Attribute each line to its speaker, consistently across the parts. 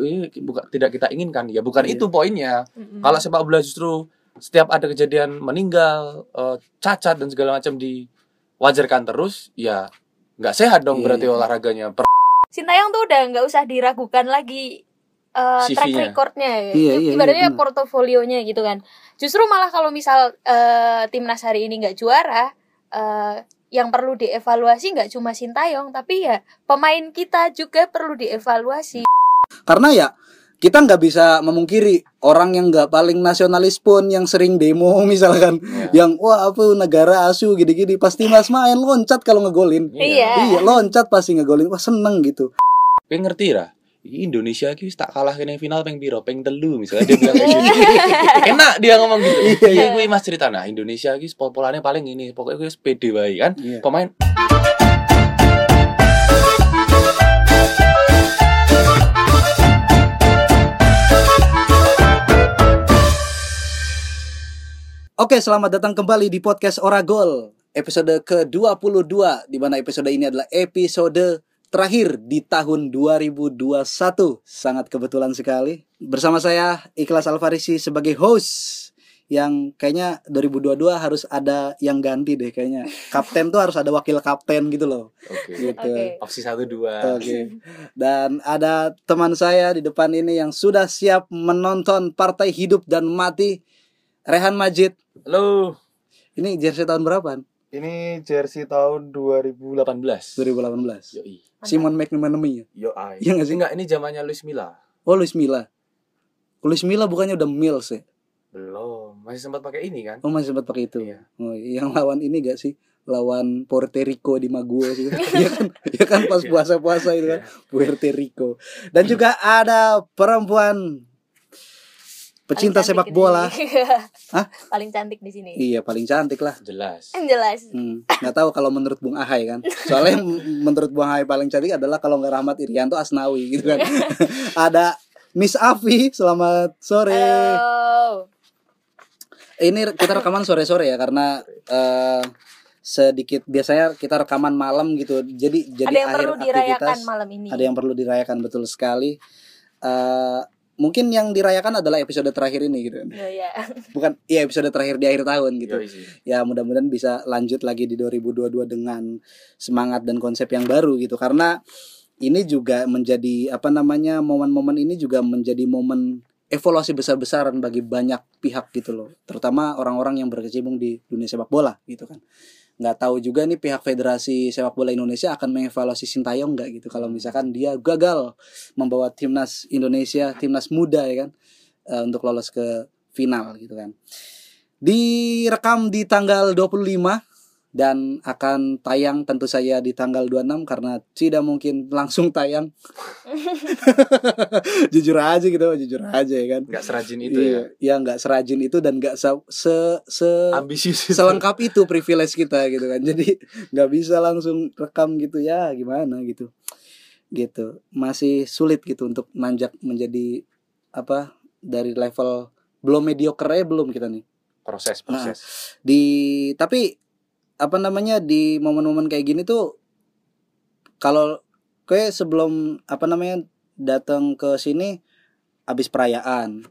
Speaker 1: ini bukan tidak kita inginkan ya bukan
Speaker 2: Iya.
Speaker 1: itu poinnya
Speaker 3: Mm-mm.
Speaker 1: kalau sepak bola justru setiap ada kejadian meninggal eh, cacat dan segala macam diwajarkan terus ya nggak sehat dong
Speaker 2: Iya.
Speaker 1: berarti olahraganya Per-
Speaker 3: Sintayong tuh udah nggak usah diragukan lagi eh, track recordnya ya.
Speaker 2: Iya, iya,
Speaker 3: ibaratnya
Speaker 2: iya,
Speaker 3: portofolionya gitu kan justru malah kalau misal eh, timnas hari ini nggak juara eh, yang perlu dievaluasi nggak cuma Sintayong tapi ya pemain kita juga perlu dievaluasi
Speaker 2: karena ya kita nggak bisa memungkiri orang yang nggak paling nasionalis pun yang sering demo misalkan.
Speaker 1: Ya.
Speaker 2: yang wah apa negara asu gini-gini. Pasti mas main loncat kalau ngegolin.
Speaker 3: Iya.
Speaker 2: iya. Loncat pasti ngegolin. Wah seneng gitu.
Speaker 1: Pengen ngerti lah Indonesia ki wis tak kalah kene final peng piro? Peng telu misalnya dia bilang kayak gitu enak dia ngomong gitu.
Speaker 2: Iya,
Speaker 1: iya. Gue mas cerita. Nah Indonesia ki pol-polannya paling ini. Pokoknya gue pede baik kan?
Speaker 2: Iya.
Speaker 1: pemain
Speaker 2: Oke, selamat datang kembali di podcast Oragol episode ke-22 di mana episode ini adalah episode terakhir di tahun 2021. Sangat kebetulan sekali. Bersama saya Ikhlas Alfarisi sebagai host yang kayaknya 2022 harus ada yang ganti deh kayaknya. Kapten tuh harus ada wakil kapten gitu loh.
Speaker 1: oke
Speaker 2: Gitu.
Speaker 3: Oke.
Speaker 1: opsi satu dua
Speaker 2: Oke. Dan ada teman saya di depan ini yang sudah siap menonton partai hidup dan mati. Rehan Majid.
Speaker 1: Halo
Speaker 2: Ini jersey tahun berapa?
Speaker 1: ini jersey tahun 2018
Speaker 2: 2018.
Speaker 1: Yoi.
Speaker 2: Simon McManamy ya?
Speaker 1: Yo ai.
Speaker 2: Iya nggak sih?
Speaker 1: Enggak, ini zamannya Luis Milla.
Speaker 2: Oh Luis Milla. Luis Milla bukannya udah Mills ya?
Speaker 1: Belum, masih sempat pakai ini kan?
Speaker 2: Oh masih sempat pakai itu.
Speaker 1: Iya.
Speaker 2: Oh, yang lawan ini gak sih? Lawan Puerto Rico di Magua sih. Iya kan? Ya kan pas puasa-puasa itu kan Puerto Rico. Dan juga ada perempuan pecinta
Speaker 3: Paling
Speaker 2: sepak bola. Hah?
Speaker 3: paling cantik di sini
Speaker 2: Iya, paling cantik lah.
Speaker 1: Jelas.
Speaker 3: jelas
Speaker 2: Hmm, nggak tahu kalau menurut Bung Ahai kan. Soalnya yang menurut Bung Ahai paling cantik adalah kalau nggak Rahmat Irianto Asnawi gitu kan. Ada Miss Afi, selamat sore.
Speaker 3: halo
Speaker 2: Ini kita rekaman sore-sore ya karena eh, sedikit biasanya kita rekaman malam gitu. Jadi jadi
Speaker 3: ada yang
Speaker 2: akhir
Speaker 3: perlu dirayakan
Speaker 2: aktivitas
Speaker 3: malam ini
Speaker 2: ada yang perlu dirayakan betul sekali. Eh, mungkin yang dirayakan adalah episode terakhir ini gitu.
Speaker 3: Oh, ya.
Speaker 2: Bukan iya episode terakhir di akhir tahun gitu. Ya mudah-mudahan bisa lanjut lagi di 2022 dengan semangat dan konsep yang baru gitu karena ini juga menjadi apa namanya momen-momen ini juga menjadi momen evaluasi besar-besaran bagi banyak pihak gitu loh terutama orang-orang yang berkecimpung di dunia sepak bola gitu kan nggak tahu juga nih pihak federasi sepak bola Indonesia akan mengevaluasi Sintayong nggak gitu. Kalau misalkan dia gagal membawa timnas Indonesia timnas muda ya kan eh, untuk lolos ke final gitu kan. Direkam di tanggal 25 dan akan tayang tentu saja di tanggal 26 karena tidak mungkin langsung tayang. jujur aja gitu, jujur aja ya kan.
Speaker 1: Enggak serajin itu
Speaker 2: Iya,
Speaker 1: ya.
Speaker 2: ya nggak serajin itu dan nggak se se, se
Speaker 1: Ambisius. itu.
Speaker 2: selengkap itu privilege kita gitu kan. Jadi nggak bisa langsung rekam gitu ya gimana gitu. Gitu. Masih sulit gitu untuk nanjak menjadi apa dari level belum mediocre belum kita nih
Speaker 1: Proses, proses.
Speaker 2: di tapi apa namanya di momen-momen kayak gini tuh kalau kayak sebelum apa namanya datang ke sini habis perayaan.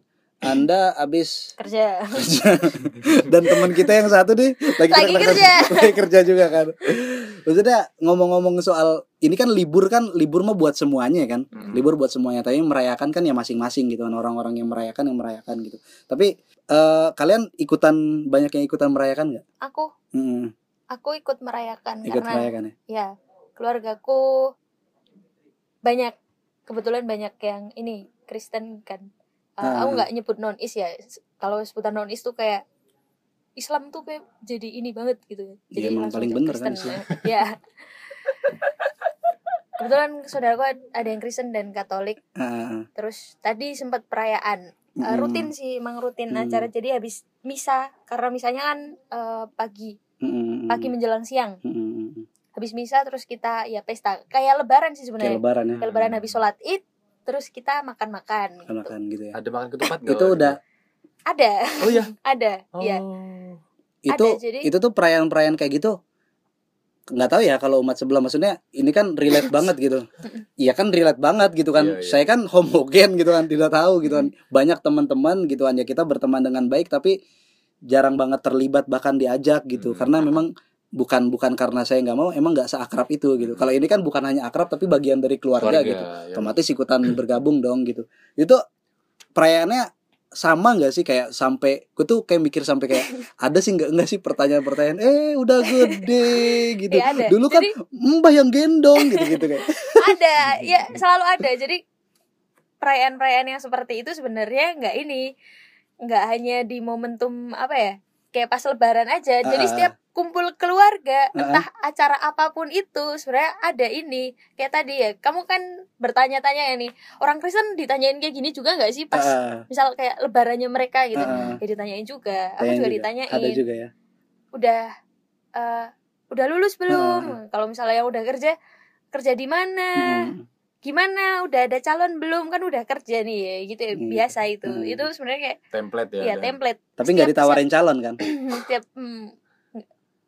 Speaker 2: Anda habis
Speaker 3: kerja.
Speaker 2: Dan teman kita yang satu nih lagi,
Speaker 3: Lagi
Speaker 2: kerja
Speaker 3: kerja.
Speaker 2: lagi kerja juga kan. Maksudnya ngomong-ngomong soal ini kan libur kan libur mah buat semuanya kan.
Speaker 1: Mm.
Speaker 2: libur buat semuanya tapi merayakan kan ya masing-masing gitu kan. Orang-orang yang merayakan yang merayakan gitu. Tapi eh, kalian ikutan banyak yang ikutan merayakan nggak?
Speaker 3: Aku.
Speaker 2: Mm,
Speaker 3: aku ikut merayakan
Speaker 2: ikut
Speaker 3: karena
Speaker 2: merayakan ya?
Speaker 3: ya keluargaku banyak kebetulan banyak yang ini Kristen kan. Uh,
Speaker 2: Ah.
Speaker 3: aku nggak nyebut non is ya kalau sebutan non is tuh kayak Islam tuh kayak jadi ini banget gitu
Speaker 2: Iya, emang
Speaker 3: langsung
Speaker 2: paling
Speaker 3: jadi
Speaker 2: bener kan
Speaker 3: Kristen. ya. Kebetulan saudaraku ad- ada yang Kristen dan Katolik.
Speaker 2: Ah,
Speaker 3: terus tadi sempat perayaan. Uh, rutin sih emang rutin
Speaker 2: Hmm.
Speaker 3: acara. Jadi habis misa karena misalnya kan uh, pagi
Speaker 2: mm, mm,
Speaker 3: pagi menjelang siang.
Speaker 2: Mm, mm, mm.
Speaker 3: habis misa terus kita ya pesta. Kayak lebaran sih
Speaker 2: kayak
Speaker 3: sebenarnya
Speaker 2: lebaran ya.
Speaker 3: Kayak lebaran habis sholat id terus kita makan makan
Speaker 2: makan makan gitu ya.
Speaker 1: Ada makan ketupat nggak?
Speaker 2: itu udah.
Speaker 3: Ada.
Speaker 1: Oh iya.
Speaker 3: ada
Speaker 1: Oh.
Speaker 3: ya
Speaker 2: itu
Speaker 3: Ada, jadi-
Speaker 2: itu tuh perayaan-perayaan kayak gitu. Nggak tahu ya kalau umat sebelah maksudnya ini kan relate banget gitu. Iya kan relate banget gitu kan.
Speaker 1: Iya, iya.
Speaker 2: saya kan homogen gitu kan tidak tahu gitu kan. Banyak teman-teman gitu kan. Ya kita berteman dengan baik tapi jarang banget terlibat bahkan diajak gitu.
Speaker 1: Hmm.
Speaker 2: karena memang bukan bukan karena saya nggak mau emang nggak seakrab itu gitu. Kalau ini kan bukan hanya akrab tapi bagian dari keluarga, gitu.
Speaker 1: ya.
Speaker 2: otomatis ikutan bergabung dong gitu. Itu perayaannya sama nggak sih? Kayak sampai gue tuh kayak mikir sampai kayak ada sih nggak nggak sih pertanyaan-pertanyaan eh udah gede gitu.
Speaker 3: Iya, ada.
Speaker 2: dulu kan
Speaker 3: Jadi-
Speaker 2: mbah yang gendong gitu gitu kayak.
Speaker 3: Ada. Ya selalu ada. Jadi perayaan-perayaan yang seperti itu sebenarnya nggak ini nggak hanya di momentum apa ya kayak pas lebaran aja jadi
Speaker 2: Ah, ah.
Speaker 3: setiap kumpul keluarga
Speaker 2: ah.
Speaker 3: entah acara apa pun itu sebenarnya ada ini kayak tadi ya kamu kan bertanya-tanya ya nih orang Kristen ditanyain kayak gini juga nggak sih pas
Speaker 2: ah,
Speaker 3: misal kayak lebarannya mereka gitu
Speaker 2: ah.
Speaker 3: ya ditanyain juga aku juga
Speaker 2: juga.
Speaker 3: ditanyain
Speaker 2: ada juga ya
Speaker 3: udah eh, udah lulus belum kalau misalnya yang udah kerja kerja di mana
Speaker 2: Hmm.
Speaker 3: Gimana udah ada calon belum kan udah kerja nih ya gitu ya,
Speaker 2: Hmm.
Speaker 3: biasa itu
Speaker 2: Hmm.
Speaker 3: itu sebenarnya kayak
Speaker 1: template ya.
Speaker 3: ya
Speaker 1: dan
Speaker 3: template
Speaker 2: tapi nggak
Speaker 3: Setiap-
Speaker 2: ditawarin calon kan
Speaker 3: tiap hmm,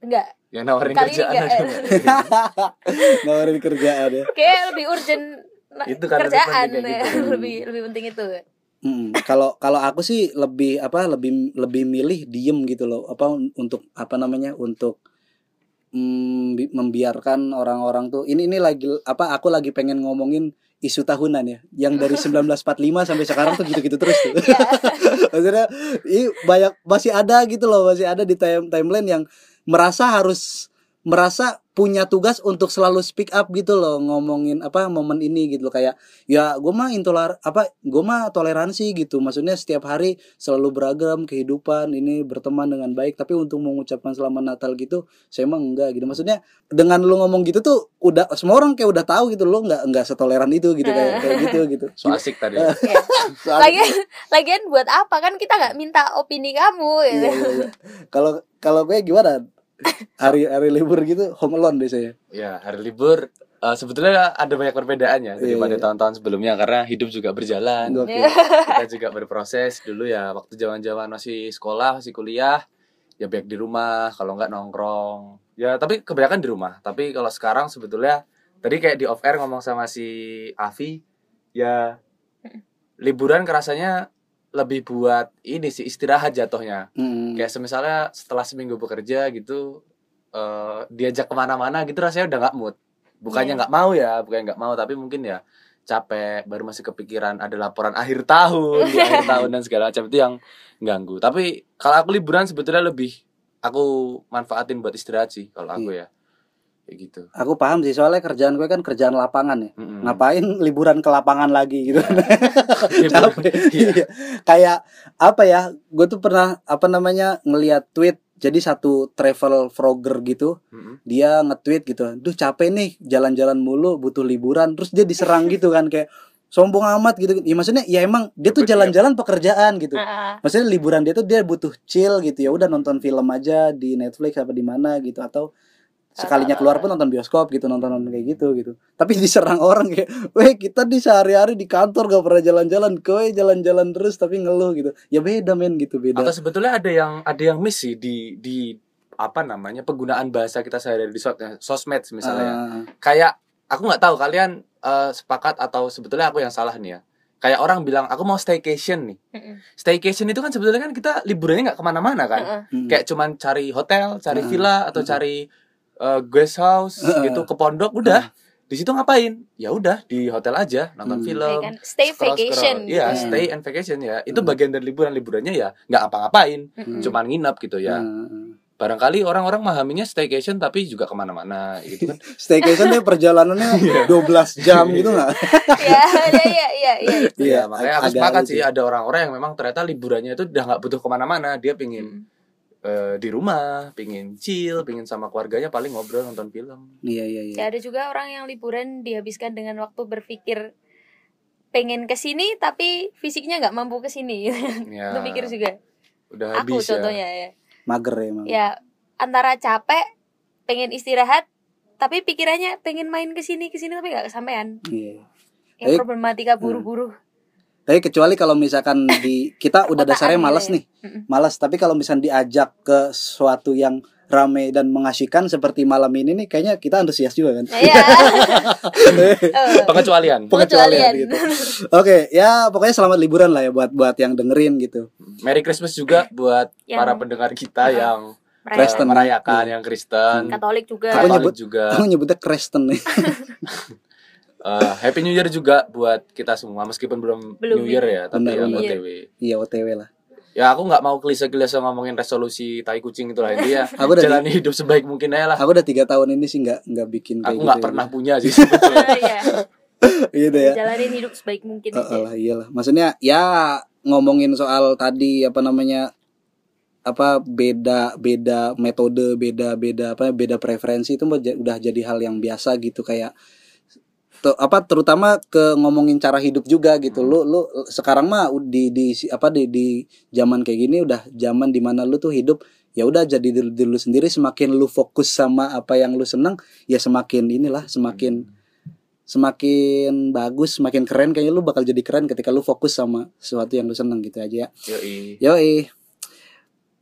Speaker 3: enggak
Speaker 1: Yang nawarin
Speaker 3: Kali ini
Speaker 1: kerjaan
Speaker 3: nggak,
Speaker 1: aja.
Speaker 2: nawarin kerjaan ya
Speaker 3: kayak lebih urgent
Speaker 1: Itu kan lebih
Speaker 3: kerjaan ya.
Speaker 1: gitu.
Speaker 3: lebih lebih penting itu
Speaker 2: Mm, kalau kalau aku sih lebih apa lebih lebih milih diem gitu loh apa un- untuk apa namanya untuk mm, bi- membiarkan orang-orang tuh ini ini lagi apa aku lagi pengen ngomongin isu tahunan ya yang dari 1945 sampai sekarang tuh gitu-gitu terus tuh.
Speaker 3: ya
Speaker 2: Maksudnya ini banyak masih ada gitu loh, masih ada di time timeline yang merasa harus merasa punya tugas untuk selalu speak up gitu loh ngomongin apa momen ini gitu loh kayak ya gue mah intoler apa gue mah toleransi gitu maksudnya setiap hari selalu beragam kehidupan ini berteman dengan baik tapi untuk mengucapkan selamat Natal gitu saya emang enggak gitu maksudnya dengan lu ngomong gitu tuh udah semua orang kayak udah tahu gitu lo nggak nggak setoleran itu gitu kayak kayak gitu gitu
Speaker 1: So asik tadi.
Speaker 3: ya.
Speaker 2: Soalnya-
Speaker 3: lagian lagian buat apa kan kita nggak minta opini kamu
Speaker 2: Iya,
Speaker 3: gitu
Speaker 2: iya, iya. Kalau kalau gue gimana? Hari hari libur gitu home alone biasanya.
Speaker 1: Ya, hari libur eh, sebetulnya ada banyak perbedaannya daripada
Speaker 2: Iya.
Speaker 1: tahun-tahun sebelumnya karena hidup juga berjalan.
Speaker 2: Oke.
Speaker 1: Kita juga berproses dulu ya waktu zaman-zaman masih sekolah, masih kuliah, ya baik di rumah, kalau nggak nongkrong. Ya, tapi kebanyakan di rumah. Tapi kalau sekarang sebetulnya tadi kayak di off air ngomong sama si Avi, ya liburan kerasanya lebih buat ini sih istirahat jatuhnya.
Speaker 2: Hmm.
Speaker 1: kayak semisalnya setelah seminggu bekerja gitu eh diajak ke mana-mana gitu rasanya udah nggak mood. Bukannya
Speaker 3: Iya.
Speaker 1: nggak mau ya bukannya nggak mau tapi mungkin ya capek baru masih kepikiran ada laporan akhir tahun di akhir tahun dan segala macam itu yang ganggu. Tapi kalau aku liburan sebetulnya lebih aku manfaatin buat istirahat sih kalau aku ya kayak gitu
Speaker 2: Aku paham sih soalnya kerjaan gue kan kerjaan lapangan ya.
Speaker 1: Mm-mm.
Speaker 2: Ngapain liburan ke lapangan lagi gitu.
Speaker 1: Iya,
Speaker 2: Capek.
Speaker 1: Iya.
Speaker 2: Iya. Kayak apa ya? Gue tuh pernah apa namanya ngelihat tweet jadi satu travel vlogger gitu
Speaker 1: Mm-mm.
Speaker 2: dia nge-tweet gitu duh capek nih jalan-jalan mulu butuh liburan terus dia diserang gitu kan kayak sombong amat gitu ya maksudnya ya emang dia tuh
Speaker 1: Betul,
Speaker 2: jalan-jalan pekerjaan gitu
Speaker 3: Ah, ah.
Speaker 2: maksudnya liburan dia tuh dia butuh chill gitu ya udah nonton film aja di Netflix apa di mana gitu atau sekalinya keluar pun nonton bioskop gitu nonton nonton kayak gitu gitu tapi diserang orang kayak weh kita di sehari-hari di kantor gak pernah jalan-jalan kowe jalan-jalan terus tapi ngeluh gitu ya beda men gitu beda
Speaker 1: atau sebetulnya ada yang ada yang miss sih di di apa namanya penggunaan bahasa kita sehari-hari di sos- sosmed misalnya ya.
Speaker 2: Ah,
Speaker 1: kayak aku nggak tahu kalian eh, sepakat atau sebetulnya aku yang salah nih ya kayak orang bilang aku mau staycation nih
Speaker 3: Mm-mm.
Speaker 1: staycation itu kan sebetulnya kan kita liburannya nggak ke mana-mana kan
Speaker 3: Heeh.
Speaker 2: hmm.
Speaker 1: kayak cuman cari hotel cari
Speaker 2: Hmm.
Speaker 1: villa atau
Speaker 2: Hmm.
Speaker 1: cari eh, guest house
Speaker 2: Hmm.
Speaker 1: gitu ke pondok udah di situ ngapain ya udah di hotel aja nonton
Speaker 2: Hmm.
Speaker 1: film
Speaker 3: Ya kan? stay
Speaker 1: scroll-scroll.
Speaker 3: vacation
Speaker 1: iya
Speaker 2: gitu.
Speaker 1: stay and vacation ya itu
Speaker 2: Hmm.
Speaker 1: bagian dari liburan liburannya ya nggak apa-ngapain
Speaker 3: Mm-mm.
Speaker 1: cuman nginep gitu ya
Speaker 2: Hmm.
Speaker 1: barangkali orang-orang memahaminya staycation tapi juga ke mana-mana gitu kan
Speaker 2: staycation deh perjalanannya 12 jam gitu nggak
Speaker 3: ya ya ya ya ya
Speaker 1: Iya, makanya aku sepakat sih ada orang-orang yang memang ternyata liburannya itu udah nggak butuh ke mana-mana, dia pingin eh, di rumah, pingin chill, pingin sama keluarganya paling ngobrol nonton film.
Speaker 2: iya iya iya
Speaker 3: Ya ada juga orang yang liburan dihabiskan dengan waktu berpikir pengen ke sini tapi fisiknya nggak mampu ke sini.
Speaker 1: Ya,
Speaker 3: Itu pikir juga.
Speaker 1: udah
Speaker 3: Aku
Speaker 1: habis ya.
Speaker 3: contohnya ya.
Speaker 2: mager ya emang
Speaker 3: Ya antara capek pengen istirahat tapi pikirannya pengen main ke sini ke sini tapi nggak kesampaian.
Speaker 2: iya
Speaker 3: Ya
Speaker 2: Baik.
Speaker 3: problematika buru-buru.
Speaker 2: Tapi kecuali kalau misalkan di kita udah
Speaker 3: Otak
Speaker 2: dasarnya malas
Speaker 3: ya.
Speaker 2: nih malas tapi kalau misalnya diajak ke suatu yang rame dan mengasyikan seperti malam ini nih kayaknya kita antusias juga kan.
Speaker 3: Iya. Eh,
Speaker 1: pengecualian
Speaker 3: Pengecualian.
Speaker 2: gitu. Oke, ya pokoknya selamat liburan lah ya buat buat yang dengerin gitu.
Speaker 1: Merry Christmas juga buat
Speaker 3: Yang-
Speaker 1: para pendengar kita yang
Speaker 2: Kristen.
Speaker 1: merayakan yang Kristen
Speaker 3: Katolik juga.
Speaker 1: Katolik
Speaker 2: nyebut-
Speaker 1: juga
Speaker 2: Aku nyebutnya Kristen nih.
Speaker 1: Eh, Happy New Year juga buat kita semua meskipun belum,
Speaker 3: Belum
Speaker 1: New Year ya tapi yang
Speaker 3: benar.
Speaker 1: OTW
Speaker 2: Iya OTW lah.
Speaker 1: ya aku nggak mau klise-klise ngomongin resolusi tai kucing itu lah intinya
Speaker 2: Aku udah
Speaker 1: jalani hidup sebaik mungkin aja lah
Speaker 2: Aku udah tiga tahun ini sih nggak nggak bikin kayak
Speaker 1: aku
Speaker 2: gitu
Speaker 1: nggak
Speaker 2: ya.
Speaker 1: pernah punya sih sebetulnya
Speaker 3: Iya.
Speaker 2: gitu ya.
Speaker 3: Jalanin hidup sebaik mungkin
Speaker 2: Heeh
Speaker 3: aja.
Speaker 2: lah, iyalah. Maksudnya ya ngomongin soal tadi apa namanya apa beda beda metode beda beda apa beda preferensi itu udah jadi hal yang biasa gitu kayak apa terutama ke ngomongin cara hidup juga gitu lu lu sekarang mah di di apa di di zaman kayak gini udah zaman di mana lu tuh hidup ya udah jadi diri, diri lu sendiri semakin lu fokus sama apa yang lu seneng ya semakin inilah semakin semakin bagus, semakin keren kayaknya lu bakal jadi keren ketika lu fokus sama sesuatu yang lu seneng gitu aja ya.
Speaker 1: Yoi.
Speaker 2: Yoi.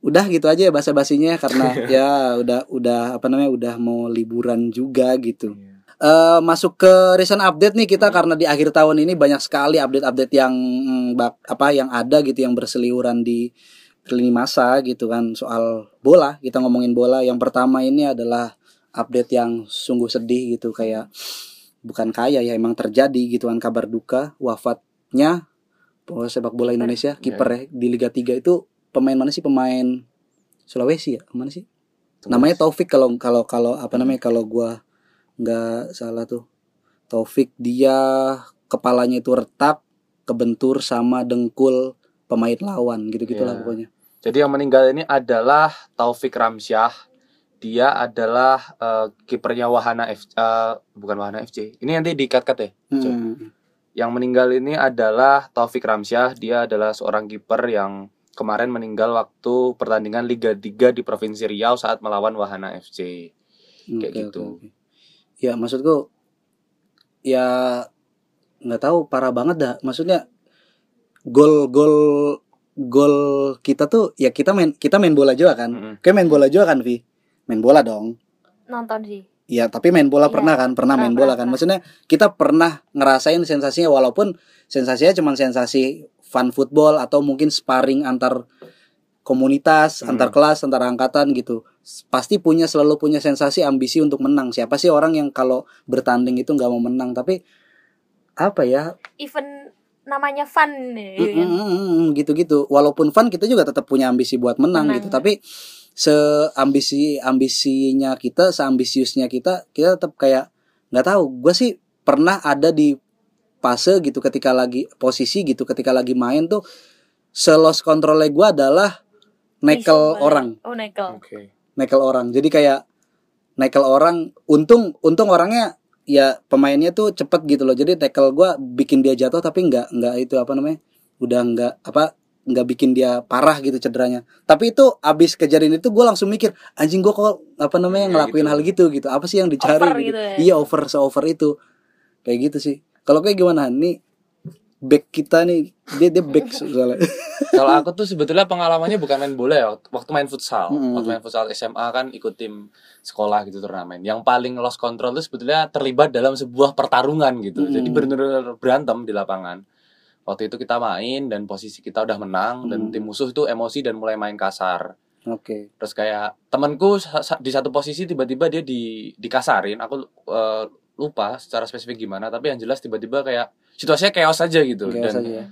Speaker 2: Udah gitu aja ya basa-basinya karena ya udah udah apa namanya udah mau liburan juga gitu. Eh masuk ke recent update nih kita karena di akhir tahun ini banyak sekali update-update yang mm, bak- apa yang ada gitu yang berseliweran di lini masa gitu kan soal bola. Kita ngomongin bola. Yang pertama ini adalah update yang sungguh sedih gitu kayak bukan kaya ya emang terjadi gitu kan kabar duka wafatnya pemain sepak bola Indonesia kiper ya di Liga 3 itu pemain mana sih pemain Sulawesi ya mana sih namanya Taufik kalau kalau kalau apa namanya kalau gua nggak salah tuh Taufik dia kepalanya itu retak kebentur sama dengkul pemain lawan gitu gitulah
Speaker 1: Ya.
Speaker 2: pokoknya
Speaker 1: Jadi yang meninggal ini adalah Taufik Ramsyah. Dia adalah eh, kipernya Wahana F eh, bukan Wahana FC. Ini nanti dikat-kat ya.
Speaker 2: Hmm.
Speaker 1: Yang meninggal ini adalah Taufik Ramsyah. Dia adalah seorang kiper yang kemarin meninggal waktu pertandingan Liga 3 di Provinsi Riau saat melawan Wahana FC. Kayak gitu.
Speaker 2: oke, oke. Ya maksudku ya nggak tahu parah banget dah. Maksudnya gol gol gol kita tuh ya kita main kita main bola juga kan.
Speaker 1: Mm-mm.
Speaker 2: Kayak main bola juga kan Vi? Main bola dong.
Speaker 3: Nonton sih.
Speaker 2: Iya, tapi main bola
Speaker 3: Iya,
Speaker 2: pernah kan? Pernah
Speaker 3: pernah,
Speaker 2: main bola
Speaker 3: pernah,
Speaker 2: kan? Maksudnya kita pernah ngerasain sensasinya walaupun sensasinya cuma sensasi fun football atau mungkin sparring antar komunitas,
Speaker 1: Hmm.
Speaker 2: antar kelas, antar angkatan gitu. Pasti punya selalu punya sensasi ambisi untuk menang. Siapa sih orang yang kalau bertanding itu nggak mau menang? Tapi apa ya?
Speaker 3: Even namanya fun nih.
Speaker 2: Mm, mm, mm, mm, gitu-gitu. Walaupun fun kita juga tetap punya ambisi buat menang,
Speaker 3: Menang.
Speaker 2: gitu. Tapi seambisi ambisinya kita, seambisiusnya kita, kita tetap kayak nggak tahu. Gue sih pernah ada di fase gitu ketika lagi posisi gitu ketika lagi main tuh selos kontrolnya gue adalah nekel orang,
Speaker 3: Oh nekel.
Speaker 1: Oke.
Speaker 2: Nekel orang. Jadi kayak nekel orang. Untung untung orangnya ya pemainnya tuh cepet gitu loh. Jadi tackle gua bikin dia jatuh tapi nggak nggak itu apa namanya udah nggak apa nggak bikin dia parah gitu cederanya. Tapi itu abis kejadian itu gue langsung mikir anjing gua kok apa namanya
Speaker 1: Ya,
Speaker 2: ngelakuin
Speaker 1: gitu.
Speaker 2: hal gitu gitu. Apa sih yang dicari?
Speaker 3: Over
Speaker 2: gitu.
Speaker 3: gitu ya.
Speaker 2: Iya over se over itu kayak gitu sih. Kalau kayak gimana nih back kita nih dia dia back soalnya.
Speaker 1: Kalau aku tuh sebetulnya pengalamannya bukan main bola ya, waktu main futsal.
Speaker 2: Mm-mm.
Speaker 1: Waktu main futsal SMA kan ikut tim sekolah gitu turnamen. Yang paling lost control itu sebetulnya terlibat dalam sebuah pertarungan gitu.
Speaker 2: Mm-mm.
Speaker 1: Jadi benar-benar berantem di lapangan. Waktu itu kita main dan posisi kita udah menang dan
Speaker 2: Mm.
Speaker 1: tim musuh tuh emosi dan mulai main kasar.
Speaker 2: Oke.
Speaker 1: Terus kayak temanku di satu posisi tiba-tiba dia di dikasarin. Aku eh, lupa secara spesifik gimana, tapi yang jelas tiba-tiba kayak situasinya chaos aja gitu.
Speaker 2: Chaos
Speaker 1: dan
Speaker 2: aja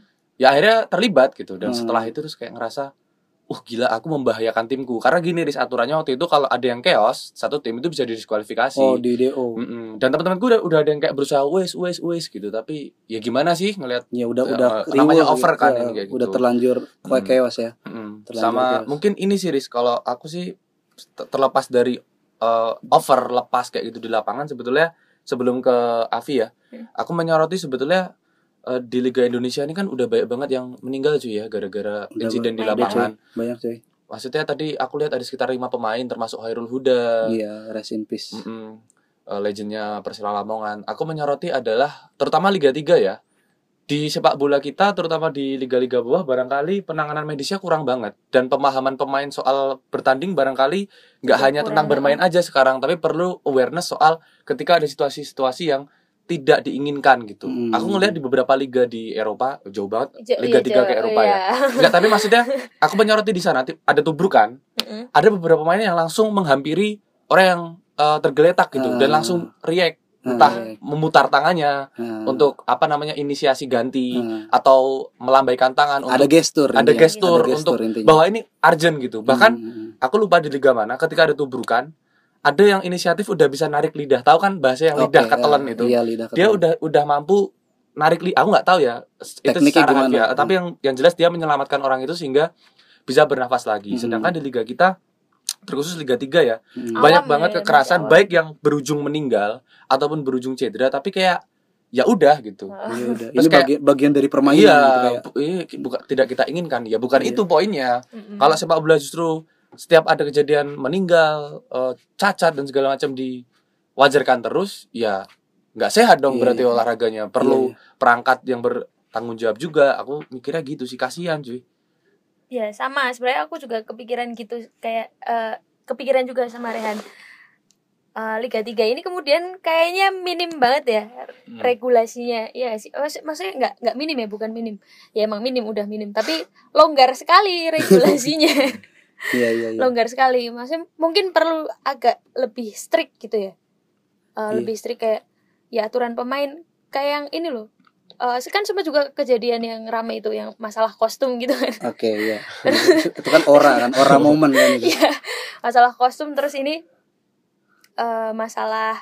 Speaker 2: ya.
Speaker 1: ya akhirnya terlibat gitu dan
Speaker 2: Hmm.
Speaker 1: setelah itu terus kayak ngerasa uh gila aku membahayakan timku karena gini Riz aturannya waktu itu kalau ada yang chaos satu tim itu bisa didiskualifikasi
Speaker 2: Oh di DO.
Speaker 1: Mm-mm. dan teman-temanku udah udah ada yang kayak berusaha wes wes wes gitu tapi ya gimana sih ngelihat
Speaker 2: Ya udah
Speaker 1: Ya,
Speaker 2: udah
Speaker 1: eh, namanya over kan
Speaker 2: Ya,
Speaker 1: ini kayak
Speaker 2: udah
Speaker 1: gitu.
Speaker 2: terlanjur kayak
Speaker 1: Hmm.
Speaker 2: chaos ya.
Speaker 1: mm-mm.
Speaker 2: Terlanjur
Speaker 1: sama
Speaker 2: chaos.
Speaker 1: mungkin ini sih Riz kalau aku sih ter- terlepas dari eh, over lepas kayak gitu di lapangan sebetulnya sebelum ke Avi ya
Speaker 3: Hmm.
Speaker 1: aku menyoroti sebetulnya eh, di Liga Indonesia ini kan udah banyak banget yang meninggal cuy ya gara-gara
Speaker 2: Udah
Speaker 1: insiden di
Speaker 3: banyak,
Speaker 1: lapangan
Speaker 2: Banyak cuy.
Speaker 1: Maksudnya tadi aku lihat ada sekitar lima pemain termasuk Hairul Huda,
Speaker 2: Iya, rest in peace.
Speaker 1: mm-mm, eh, legendnya Persela Lamongan. Aku menyoroti adalah terutama Liga 3 ya. di sepak bola kita terutama di liga-liga bawah barangkali penanganan medisnya kurang banget dan pemahaman pemain soal bertanding barangkali nggak
Speaker 3: Juga
Speaker 1: hanya tentang bermain aja sekarang tapi perlu awareness soal ketika ada situasi-situasi yang tidak diinginkan gitu.
Speaker 2: Hmm.
Speaker 1: Aku ngelihat di beberapa liga di Eropa jauh banget
Speaker 3: Jo-
Speaker 1: Liga
Speaker 3: iya,
Speaker 1: tiga
Speaker 3: Jo-
Speaker 1: ke Eropa ya.
Speaker 3: iya.
Speaker 1: Enggak, tapi maksudnya aku menyoroti di sana ada tubrukan,
Speaker 3: Mm-mm.
Speaker 1: ada beberapa pemain yang langsung menghampiri orang yang eh, tergeletak gitu dan
Speaker 2: Ah.
Speaker 1: langsung react
Speaker 2: Ah,
Speaker 1: entah
Speaker 2: iya.
Speaker 1: memutar tangannya
Speaker 2: Nah,
Speaker 1: untuk apa namanya inisiasi ganti
Speaker 2: nah.
Speaker 1: atau melambaikan tangan
Speaker 2: ada
Speaker 1: untuk
Speaker 2: gestur
Speaker 1: ada gestur
Speaker 2: Ada
Speaker 1: untuk
Speaker 2: intinya.
Speaker 1: bahwa ini urgent gitu. Bahkan
Speaker 2: Hmm,
Speaker 1: aku lupa di liga mana ketika ada tubrukan ada yang inisiatif udah bisa narik lidah. Tahu kan bahasa yang lidah ketelan
Speaker 2: ya,
Speaker 1: itu.
Speaker 2: Iya, lidah
Speaker 1: Dia udah udah mampu narik lidah. Aku nggak tahu ya itu
Speaker 2: Tekniknya
Speaker 1: secara
Speaker 2: gimana?
Speaker 1: harfiah. Tapi yang yang jelas dia menyelamatkan orang itu sehingga bisa bernafas lagi.
Speaker 2: Hmm.
Speaker 1: Sedangkan di liga kita terkhusus liga 3 ya
Speaker 2: Hmm.
Speaker 1: Banyak
Speaker 3: ya,
Speaker 1: banget
Speaker 3: ya,
Speaker 1: kekerasan
Speaker 3: awam.
Speaker 1: baik yang berujung meninggal ataupun berujung cedera tapi kayak ya udah gitu.
Speaker 2: Iya, udah.
Speaker 1: Terus
Speaker 2: Ini
Speaker 1: kayak-
Speaker 2: bagian, bagian dari permainan
Speaker 1: iya,
Speaker 2: gitu, kayak.
Speaker 1: bu- iya, bukan tidak kita inginkan ya bukan
Speaker 2: Iya.
Speaker 1: itu poinnya.
Speaker 3: Mm-mm.
Speaker 1: Kalau sepak bola justru setiap ada kejadian meninggal, eh, cacat dan segala macam diwajarkan terus, ya nggak sehat dong
Speaker 2: Iya,
Speaker 1: berarti
Speaker 2: iya.
Speaker 1: olahraganya. Perlu
Speaker 2: Iya,
Speaker 1: perangkat yang bertanggung jawab juga. Aku mikirnya gitu sih kasihan cuy.
Speaker 3: Ya sama sebenarnya aku juga kepikiran gitu kayak eh, kepikiran juga sama Rehan Eh, Liga 3 ini kemudian kayaknya minim banget ya
Speaker 1: Hmm.
Speaker 3: regulasinya ya sih Maksud- maksudnya nggak nggak minim ya bukan minim ya emang minim udah minim tapi longgar sekali regulasinya
Speaker 2: Iya, iya, iya.
Speaker 3: longgar sekali maksudnya mungkin perlu agak lebih strict gitu ya Eh,
Speaker 2: Iya.
Speaker 3: lebih strict kayak ya aturan pemain kayak yang ini loh Eh, kan sempat juga kejadian yang rame itu yang masalah kostum gitu kan
Speaker 2: Oke, iya. itu kan ora kan, ora momen kan itu.
Speaker 3: Iya, masalah kostum terus ini eh masalah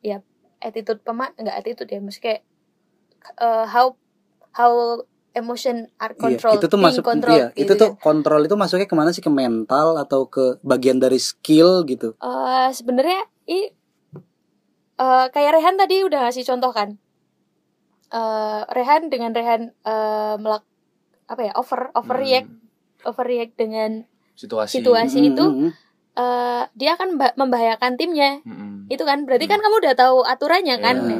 Speaker 3: ya attitude pemain enggak attitude ya maksudnya kayak eh, how how emotion are
Speaker 2: Iya,
Speaker 3: controlled
Speaker 2: itu tuh masuk
Speaker 3: controlled
Speaker 2: iya, itu
Speaker 3: gitu
Speaker 2: tuh kontrol itu masuknya ke mana sih? Ke mental atau ke bagian dari skill gitu?
Speaker 3: Eh, sebenarnya i eh, kayak Rehan tadi udah ngasih contoh kan? Eh, Rehan dengan Rehan eh, melak apa ya over overreact
Speaker 1: Hmm,
Speaker 3: overreact dengan
Speaker 1: situasi.
Speaker 3: situasi
Speaker 2: Hmm,
Speaker 3: itu
Speaker 2: hmm, hmm.
Speaker 3: eh, dia akan memba- membahayakan timnya.
Speaker 1: Mm-mm.
Speaker 3: itu kan? Berarti kan kamu udah tahu aturannya kan?
Speaker 1: Iya.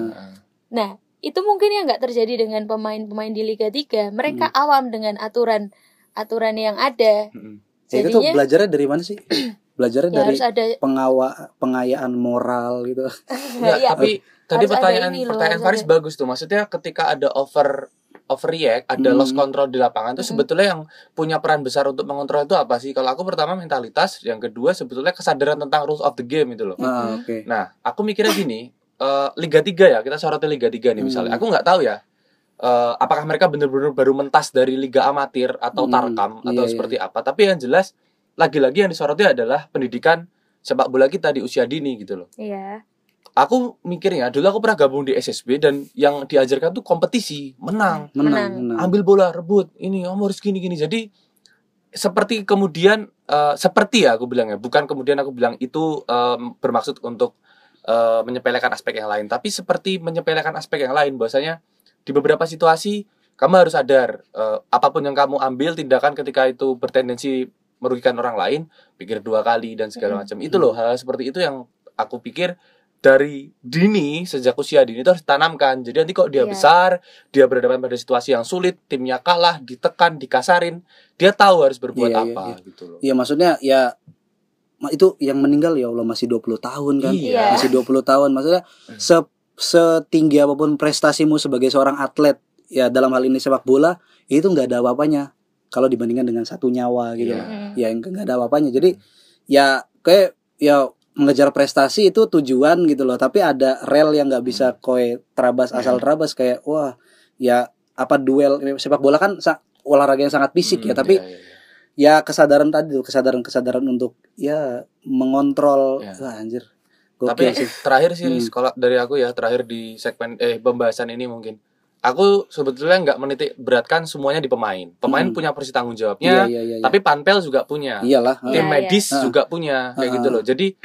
Speaker 3: nah itu mungkin yang nggak terjadi dengan pemain-pemain di Liga 3 mereka awam dengan aturan aturan yang ada
Speaker 1: Mm-mm.
Speaker 2: Ya, itu tuh
Speaker 3: jadinya
Speaker 2: belajarnya dari mana sih belajarnya
Speaker 3: ya
Speaker 2: dari
Speaker 3: harus ada
Speaker 2: pengawa pengayaan moral gitu
Speaker 1: Enggak,
Speaker 3: ya,
Speaker 1: tapi tadi pertanyaan
Speaker 3: ini loh,
Speaker 1: pertanyaan Faris
Speaker 3: ada-
Speaker 1: bagus tuh. Maksudnya ketika ada over overreact, ada
Speaker 2: Hmm.
Speaker 1: lost control di lapangan itu
Speaker 3: Mm-mm.
Speaker 1: sebetulnya yang punya peran besar untuk mengontrol itu apa sih? Kalau aku pertama mentalitas, yang kedua sebetulnya kesadaran tentang rules of the game itu loh.
Speaker 2: ah,
Speaker 1: Nah, aku mikirnya gini, eh, Liga 3 ya, kita soroti Liga 3 nih misalnya.
Speaker 2: Hmm.
Speaker 1: Aku nggak tahu ya. eh, apakah mereka benar-benar baru mentas dari liga amatir atau
Speaker 2: Hmm,
Speaker 1: tarkam atau
Speaker 2: iya, iya.
Speaker 1: seperti apa? Tapi yang jelas lagi-lagi yang disoroti adalah pendidikan sepak bola kita di usia dini gitu loh
Speaker 3: iya
Speaker 1: aku mikirnya dulu aku pernah gabung di SSB dan yang diajarkan tuh kompetisi menang
Speaker 2: menang,
Speaker 3: Menang.
Speaker 2: menang.
Speaker 1: ambil bola rebut ini kamu harus gini gini jadi seperti kemudian eh, seperti ya aku bilang ya bukan kemudian aku bilang itu em, bermaksud untuk eh, menyepelekan aspek yang lain. Tapi seperti menyepelekan aspek yang lain bahwasanya di beberapa situasi kamu harus sadar eh, apa pun yang kamu ambil tindakan ketika itu bertendensi merugikan orang lain pikir dua kali dan segala macam. Itu loh hal seperti itu yang aku pikir dari dini sejak usia dini itu harus ditanamkan. Jadi nanti kok dia
Speaker 3: Iya.
Speaker 1: besar dia berhadapan pada situasi yang sulit timnya kalah ditekan dikasarin dia tahu harus berbuat
Speaker 2: Iya, iya,
Speaker 1: apa
Speaker 2: iya.
Speaker 1: gitu loh.
Speaker 2: Iya maksudnya ya itu yang meninggal ya Allah masih 20 tahun kan.
Speaker 1: Iya.
Speaker 2: Masih 20 tahun maksudnya se setinggi apa pun prestasimu sebagai seorang atlet ya dalam hal ini sepak bola itu nggak ada apa-apanya kalau dibandingkan dengan satu nyawa gitu.
Speaker 1: Iya.
Speaker 3: Mm.
Speaker 2: Ya yang nggak ada apa-apanya. Jadi ya kayak ya mengejar prestasi itu tujuan gitu loh, tapi ada rel yang nggak bisa koe terabas asal terabas kayak wah ya apa duel sepak bola kan olahraga yang sangat fisik ya,
Speaker 1: Hmm,
Speaker 2: tapi
Speaker 1: iya, iya, iya.
Speaker 2: Ya kesadaran tadi tuh kesadaran kesadaran untuk ya mengontrol
Speaker 1: Ya.
Speaker 2: wah anjir
Speaker 1: tapi
Speaker 2: Gokil sih
Speaker 1: terakhir sih
Speaker 2: Hmm.
Speaker 1: Kalau dari aku ya terakhir di segmen eh pembahasan ini mungkin aku sebetulnya nggak menitik beratkan semuanya di pemain pemain
Speaker 2: Hmm.
Speaker 1: punya porsi tanggung
Speaker 2: iya
Speaker 1: jawabnya
Speaker 2: iya iya
Speaker 1: tapi panpel juga punya
Speaker 2: iyalah
Speaker 3: Iya,
Speaker 1: tim
Speaker 3: iya.
Speaker 1: medis
Speaker 2: Ah.
Speaker 1: juga punya kayak gitu loh. Jadi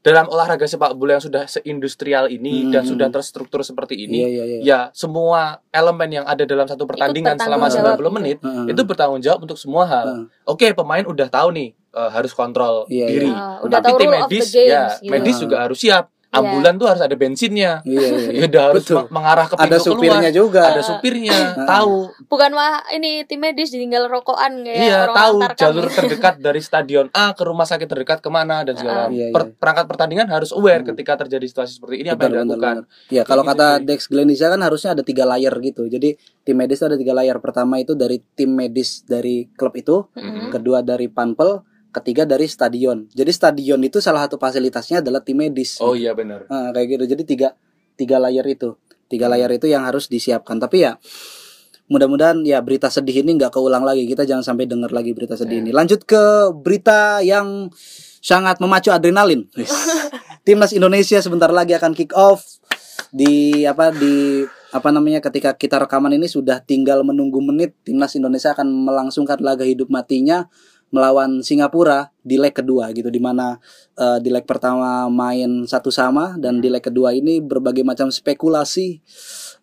Speaker 1: dalam olahraga sepak bola yang sudah seindustrial ini
Speaker 2: Hmm.
Speaker 1: dan sudah terstruktur seperti
Speaker 2: iya
Speaker 1: ini,
Speaker 2: iya iya
Speaker 1: ya semua elemen yang ada dalam satu pertandingan selama
Speaker 3: bertanggung
Speaker 1: 90
Speaker 3: jawab
Speaker 1: menit
Speaker 2: Heeh.
Speaker 1: itu bertanggung jawab untuk semua hal. Oke, pemain udah tahu nih eh, harus kontrol
Speaker 2: Iya,
Speaker 1: diri.
Speaker 2: iya.
Speaker 3: Ah, udah
Speaker 1: Tapi
Speaker 3: tahu
Speaker 1: tim
Speaker 3: rule of the
Speaker 1: medis
Speaker 3: games,
Speaker 1: ya,
Speaker 3: gitu.
Speaker 1: medis juga harus siap.
Speaker 3: Iya.
Speaker 1: ambulan tuh harus ada bensinnya
Speaker 2: Iya, iya, iya.
Speaker 1: ya udah harus
Speaker 2: Betul.
Speaker 1: me- mengarah ke pintu
Speaker 2: Ada supirnya
Speaker 1: keluar.
Speaker 2: juga.
Speaker 1: ada supirnya tahu
Speaker 3: bukan mah ini tim medis ditinggal rokokan kayak
Speaker 1: iya
Speaker 3: orang
Speaker 1: tahu jalur
Speaker 3: kami.
Speaker 1: terdekat dari stadion A ke rumah sakit terdekat ke mana dan segala
Speaker 3: Ah.
Speaker 2: Iya,
Speaker 1: Per-
Speaker 2: iya.
Speaker 1: perangkat pertandingan harus aware
Speaker 2: Hmm.
Speaker 1: ketika terjadi situasi seperti ini apa yang dilakukan
Speaker 2: betul. Ya kalau
Speaker 1: gitu,
Speaker 2: kata. Dex Glenisha kan harusnya ada tiga layer gitu. Jadi tim medis ada tiga layer. Pertama itu dari tim medis dari klub itu,
Speaker 3: Mm-mm.
Speaker 2: kedua dari panpel, ketiga dari stadion. Jadi stadion itu salah satu fasilitasnya adalah tim medis.
Speaker 1: oh iya benar
Speaker 2: Nah, kayak gitu. Jadi tiga tiga layer itu, tiga layer itu yang harus disiapkan. Tapi ya mudah-mudahan ya berita sedih ini nggak keulang lagi. Kita jangan sampai dengar lagi berita sedih
Speaker 1: Ya.
Speaker 2: ini. Lanjut ke berita yang sangat memacu adrenalin. Timnas Indonesia sebentar lagi akan kick off di apa di apa namanya ketika kita rekaman ini sudah tinggal menunggu menit timnas Indonesia akan melangsungkan laga hidup matinya melawan Singapura di leg kedua gitu di mana eh, di leg pertama main satu sama dan di leg kedua ini berbagai macam spekulasi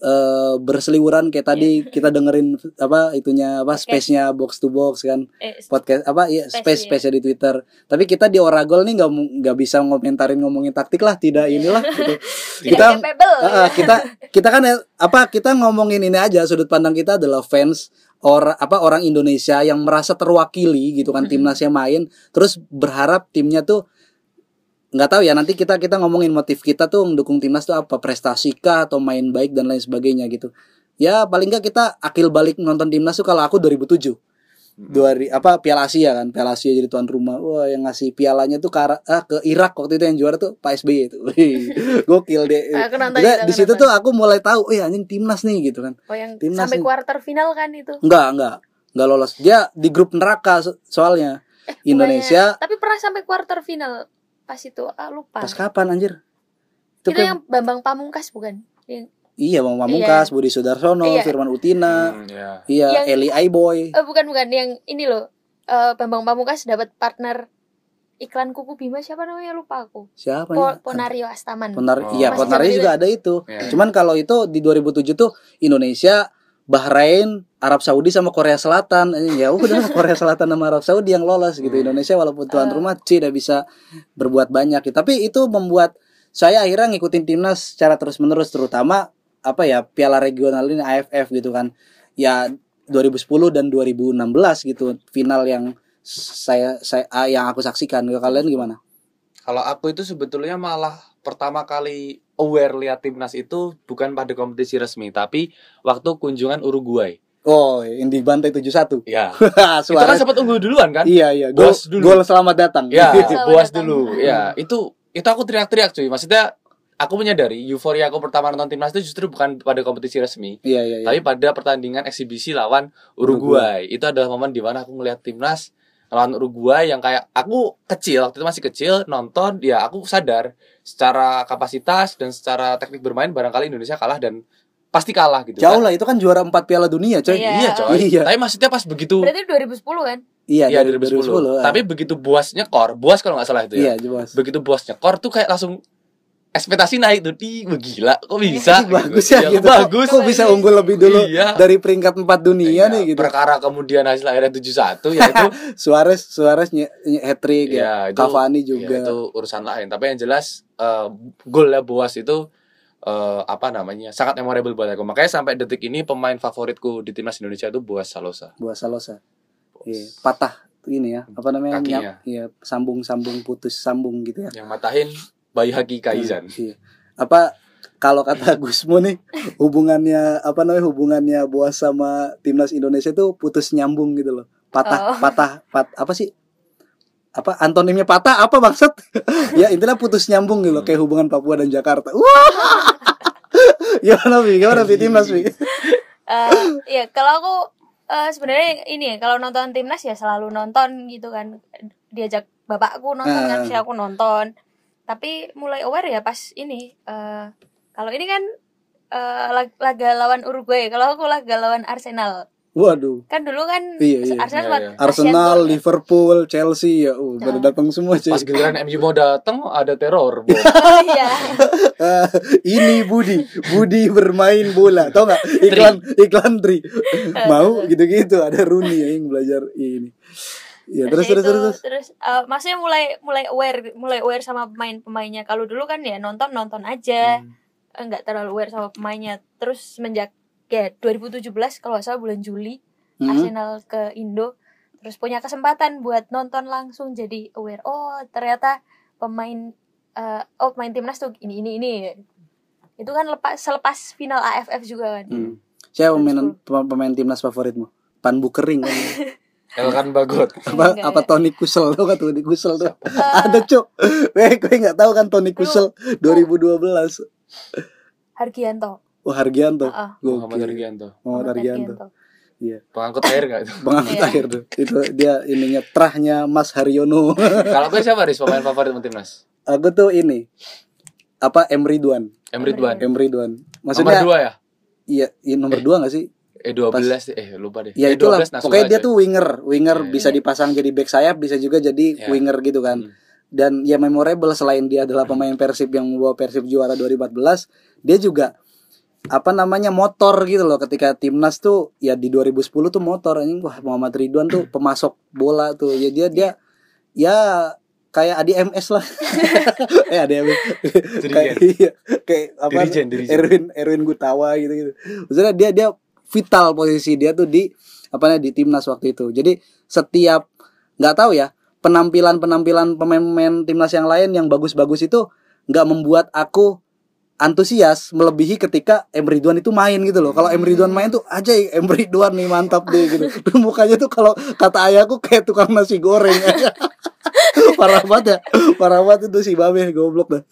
Speaker 2: eh, berseliweran kayak tadi kita dengerin apa itunya apa
Speaker 3: Podcast.
Speaker 2: space-nya box to box kan
Speaker 3: Eh,
Speaker 2: podcast apa ya
Speaker 3: Space,
Speaker 2: space di Twitter. Tapi kita di Oragol nih nggak nggak bisa ngomentarin ngomongin taktik lah, tidak
Speaker 3: Iya.
Speaker 2: inilah gitu. kita
Speaker 3: capable
Speaker 2: ah, kita kita kan ya, apa kita ngomongin ini aja sudut pandang kita adalah fans orang apa orang Indonesia yang merasa terwakili gitu kan timnasnya main terus berharap timnya tuh nggak tahu ya nanti kita kita ngomongin motif kita tuh mendukung timnas tuh apa prestasi kah atau main baik dan lain sebagainya gitu. Ya paling nggak kita akil balik nonton timnas tuh kalau aku 2007 dua ri- apa Piala Asia kan Piala Asia jadi tuan rumah. Wah yang ngasih pialanya tuh ke ah, ke Irak waktu itu yang juara tuh Pak SBY itu. Gokil deh.
Speaker 3: Juga,
Speaker 2: di situ tuh aku mulai tahu oh ya anjing timnas nih gitu kan.
Speaker 3: Oh yang
Speaker 2: Timnas
Speaker 3: sampai
Speaker 2: nih.
Speaker 3: quarter final kan itu?
Speaker 2: Enggak enggak. Enggak lolos. Dia di grup neraka so- soalnya.
Speaker 3: Eh,
Speaker 2: Indonesia
Speaker 3: bukannya- tapi pernah sampai quarter final pas itu? Ah lupa.
Speaker 2: Pas kapan anjir?
Speaker 3: Itu,
Speaker 2: itu kan
Speaker 3: yang Bambang Pamungkas bukan? Yang
Speaker 2: iya Bang Pamungkas Budi Sudarsono
Speaker 3: Iya.
Speaker 2: Firman Utina
Speaker 1: Hmm, ya.
Speaker 2: iya
Speaker 3: Yang-
Speaker 2: Eli Aiboy
Speaker 3: eh, bukan bukan yang ini loh eh, Bambang Pamungkas dapat partner iklan kuku Bima siapa namanya lupa aku
Speaker 2: siapa
Speaker 3: Po-
Speaker 2: ya
Speaker 3: Ponario Astaman
Speaker 2: Ponar
Speaker 1: Oh.
Speaker 2: iya
Speaker 3: Masih
Speaker 2: Ponario juga
Speaker 3: itu.
Speaker 2: ada itu
Speaker 1: Ya.
Speaker 2: Cuman kalau itu di 2007 tuh Indonesia, Bahrain, Arab Saudi sama Korea Selatan. Eh, Ya udah Korea Selatan sama Arab Saudi yang lolos gitu.
Speaker 1: Hmm.
Speaker 2: Indonesia walaupun tuan
Speaker 3: Ah.
Speaker 2: rumah tidak bisa berbuat banyak. Tapi itu membuat saya akhirnya ngikutin timnas secara terus-menerus terutama apa ya Piala Regional ini AFF gitu kan. Ya 2010 dan 2016 gitu final yang saya saya ah, yang aku saksikan. Kalau Kalian gimana?
Speaker 1: Kalau aku itu sebetulnya malah pertama kali aware lihat timnas itu bukan pada kompetisi resmi, tapi waktu kunjungan Uruguay.
Speaker 2: Oh, yang dibantai 7-1.
Speaker 1: Ya, itu kan sempat unggul duluan kan?
Speaker 2: Iya iya, gol
Speaker 1: Bos dulu.
Speaker 2: gol selamat datang.
Speaker 1: Ya,
Speaker 3: Selamat
Speaker 1: buas
Speaker 3: datang.
Speaker 1: dulu. Ya, itu itu aku teriak-teriak cuy. Maksudnya aku menyadari euforia aku pertama nonton timnas itu justru bukan pada kompetisi resmi,
Speaker 2: Iya iya iya.
Speaker 1: tapi pada pertandingan eksibisi lawan Uruguay. Itu adalah momen di mana aku ngelihat timnas lawan Uruguay yang kayak aku kecil waktu itu masih kecil nonton ya aku sadar secara kapasitas dan secara teknik bermain barangkali Indonesia kalah dan pasti kalah gitu
Speaker 2: Jauh
Speaker 1: kan.
Speaker 2: lah itu kan juara 4 Piala Dunia, coy.
Speaker 3: Iya.
Speaker 1: Iya coy.
Speaker 2: Iya.
Speaker 1: Tapi maksudnya pas begitu
Speaker 3: berarti 2010 kan
Speaker 2: Iya,
Speaker 1: Iya
Speaker 2: dari
Speaker 1: 2010.
Speaker 2: 2010.
Speaker 1: Tapi begitu buas nyekor, buas kalau nggak salah itu
Speaker 2: iya,
Speaker 1: ya.
Speaker 2: jelas.
Speaker 1: Begitu buas nyekor tuh kayak langsung ekspektasi naik tuh. Ih, gila, kok bisa?
Speaker 2: bagus
Speaker 1: Gitu.
Speaker 2: ya
Speaker 1: Iya,
Speaker 2: gitu.
Speaker 1: Bagus.
Speaker 2: Kok bisa unggul lebih dulu
Speaker 1: Iya.
Speaker 2: dari peringkat 4 dunia
Speaker 1: Iya,
Speaker 2: nih gitu.
Speaker 1: Perkara kemudian hasil akhirnya 7-1 ya itu
Speaker 2: Suarez Suarez hat trick ya.
Speaker 1: ya, itu
Speaker 2: Cavani
Speaker 1: ya,
Speaker 2: juga.
Speaker 1: itu urusan lain. Tapi yang jelas eh, golnya Boas itu eh, apa namanya? sangat memorable buat aku. Makanya sampai detik ini pemain favoritku di timnas Indonesia itu Boas Salosa.
Speaker 2: Buah Salosa.
Speaker 1: Boas.
Speaker 2: Iya, patah ini ya. Apa namanya?
Speaker 1: Kakinya.
Speaker 2: Iya, sambung-sambung putus sambung gitu ya.
Speaker 1: Yang matahin Bayi Haki Kaizan.
Speaker 2: Iya. Apa kalau kata Gusmo nih hubungannya apa namanya hubungannya Boas sama timnas Indonesia tuh putus nyambung gitu loh. Patah
Speaker 3: Oh.
Speaker 2: patah pat apa sih? Apa antonimnya patah apa maksud? ya intinya putus nyambung gitu loh kayak hubungan Papua dan Jakarta. Wah. Gimana Bi? Gimana Bi timnas Bi?
Speaker 3: Eh, ya kalau aku eh, sebenarnya ini ya kalau nonton timnas ya selalu nonton gitu kan diajak bapakku nonton kan
Speaker 2: Ah.
Speaker 3: si aku nonton tapi mulai aware ya pas ini eh, kalau ini kan eh, lag- laga lawan Uruguay kalau aku laga lawan Arsenal
Speaker 2: Waduh.
Speaker 3: kan dulu kan
Speaker 2: Iya, iya.
Speaker 3: Arsenal
Speaker 1: Iya, iya.
Speaker 3: Asian
Speaker 2: Arsenal,
Speaker 3: Tour.
Speaker 2: Liverpool, Chelsea ya, uh, pada
Speaker 3: Ah.
Speaker 2: datang semua cuy.
Speaker 1: Pas giliran MU mau datang ada teror. Bom.
Speaker 3: iya
Speaker 2: Ah, ini Budi, Budi bermain bola, tau nggak? Iklan iklan tri, mau gitu-gitu ada Rooney ya yang belajar ini. Ya terus terus
Speaker 3: itu,
Speaker 2: terus, terus.
Speaker 3: terus eh, maksudnya mulai mulai aware mulai aware sama pemain-pemainnya kalau dulu kan ya nonton nonton aja
Speaker 1: Hmm.
Speaker 3: nggak terlalu aware sama pemainnya terus semenjak ya 2017 kalau nggak salah bulan Juli
Speaker 2: Hmm.
Speaker 3: Arsenal ke Indo terus punya kesempatan buat nonton langsung jadi aware oh ternyata pemain eh, oh pemain timnas tuh ini ini ini itu kan lepas selepas final AFF juga kan
Speaker 2: Hmm. Siapa pemain pem- pemain timnas favoritmu? Pan Bukering kan.
Speaker 1: Elkan Bagot.
Speaker 2: apa apa Tony Kusel tuh kan Tony Kusel tuh.
Speaker 3: Eh,
Speaker 2: Ada cuk. Weh, gue nggak tahu kan Tony Kusel 2012.
Speaker 3: Hargianto
Speaker 2: Oh Hargianto.
Speaker 3: Heeh.
Speaker 1: Muhammad
Speaker 2: Gokil.
Speaker 1: Hargianto.
Speaker 2: Muhammad Hargianto. Iya.
Speaker 1: Pengangkut air gak itu?
Speaker 2: Pengangkut
Speaker 3: Iya.
Speaker 2: air tuh. Itu dia ininya trahnya Mas Haryono.
Speaker 1: Kalau gue siapa Riz pemain favorit timnas?
Speaker 2: Aku tuh ini apa Emri Duan.
Speaker 1: Emre Duan.
Speaker 2: Emri Duan.
Speaker 1: Nomor
Speaker 2: Maksudnya
Speaker 1: dua ya?
Speaker 2: iya, iya nomor dua gak sih?
Speaker 1: Eh 12 eh lupa deh.
Speaker 2: Ya
Speaker 1: eh,
Speaker 2: itulah.
Speaker 1: 12 Nasuha
Speaker 2: Pokoknya dia tuh winger, winger
Speaker 1: Iya.
Speaker 2: bisa dipasang jadi back sayap, bisa juga jadi
Speaker 1: Iya.
Speaker 2: winger gitu kan.
Speaker 1: Hmm.
Speaker 2: Dan ya memorable selain dia adalah pemain Persib yang membawa Persib juara 2014, dia juga apa namanya motor gitu loh ketika timnas tuh ya di 2010 tuh motor anjing wah Muhammad Ridwan tuh pemasok bola tuh ya dia dia ya kayak Adi MS lah eh Adi MS kayak iya, kayak apa
Speaker 1: Dirijen, dirijen.
Speaker 2: Erwin Erwin Gutawa gitu gitu maksudnya dia dia vital posisi dia tuh di apa namanya di timnas waktu itu jadi setiap nggak tahu ya penampilan penampilan pemain-pemain timnas yang lain yang bagus-bagus itu nggak membuat aku antusias melebihi ketika Emre Ridwan itu main gitu loh. Kalau Emre Ridwan main tuh aja Emre Ridwan nih mantap deh gitu. Terus mukanya tuh kalau kata ayahku kayak tukang nasi goreng aja. parah banget ya. Parah banget itu si Babe goblok dah.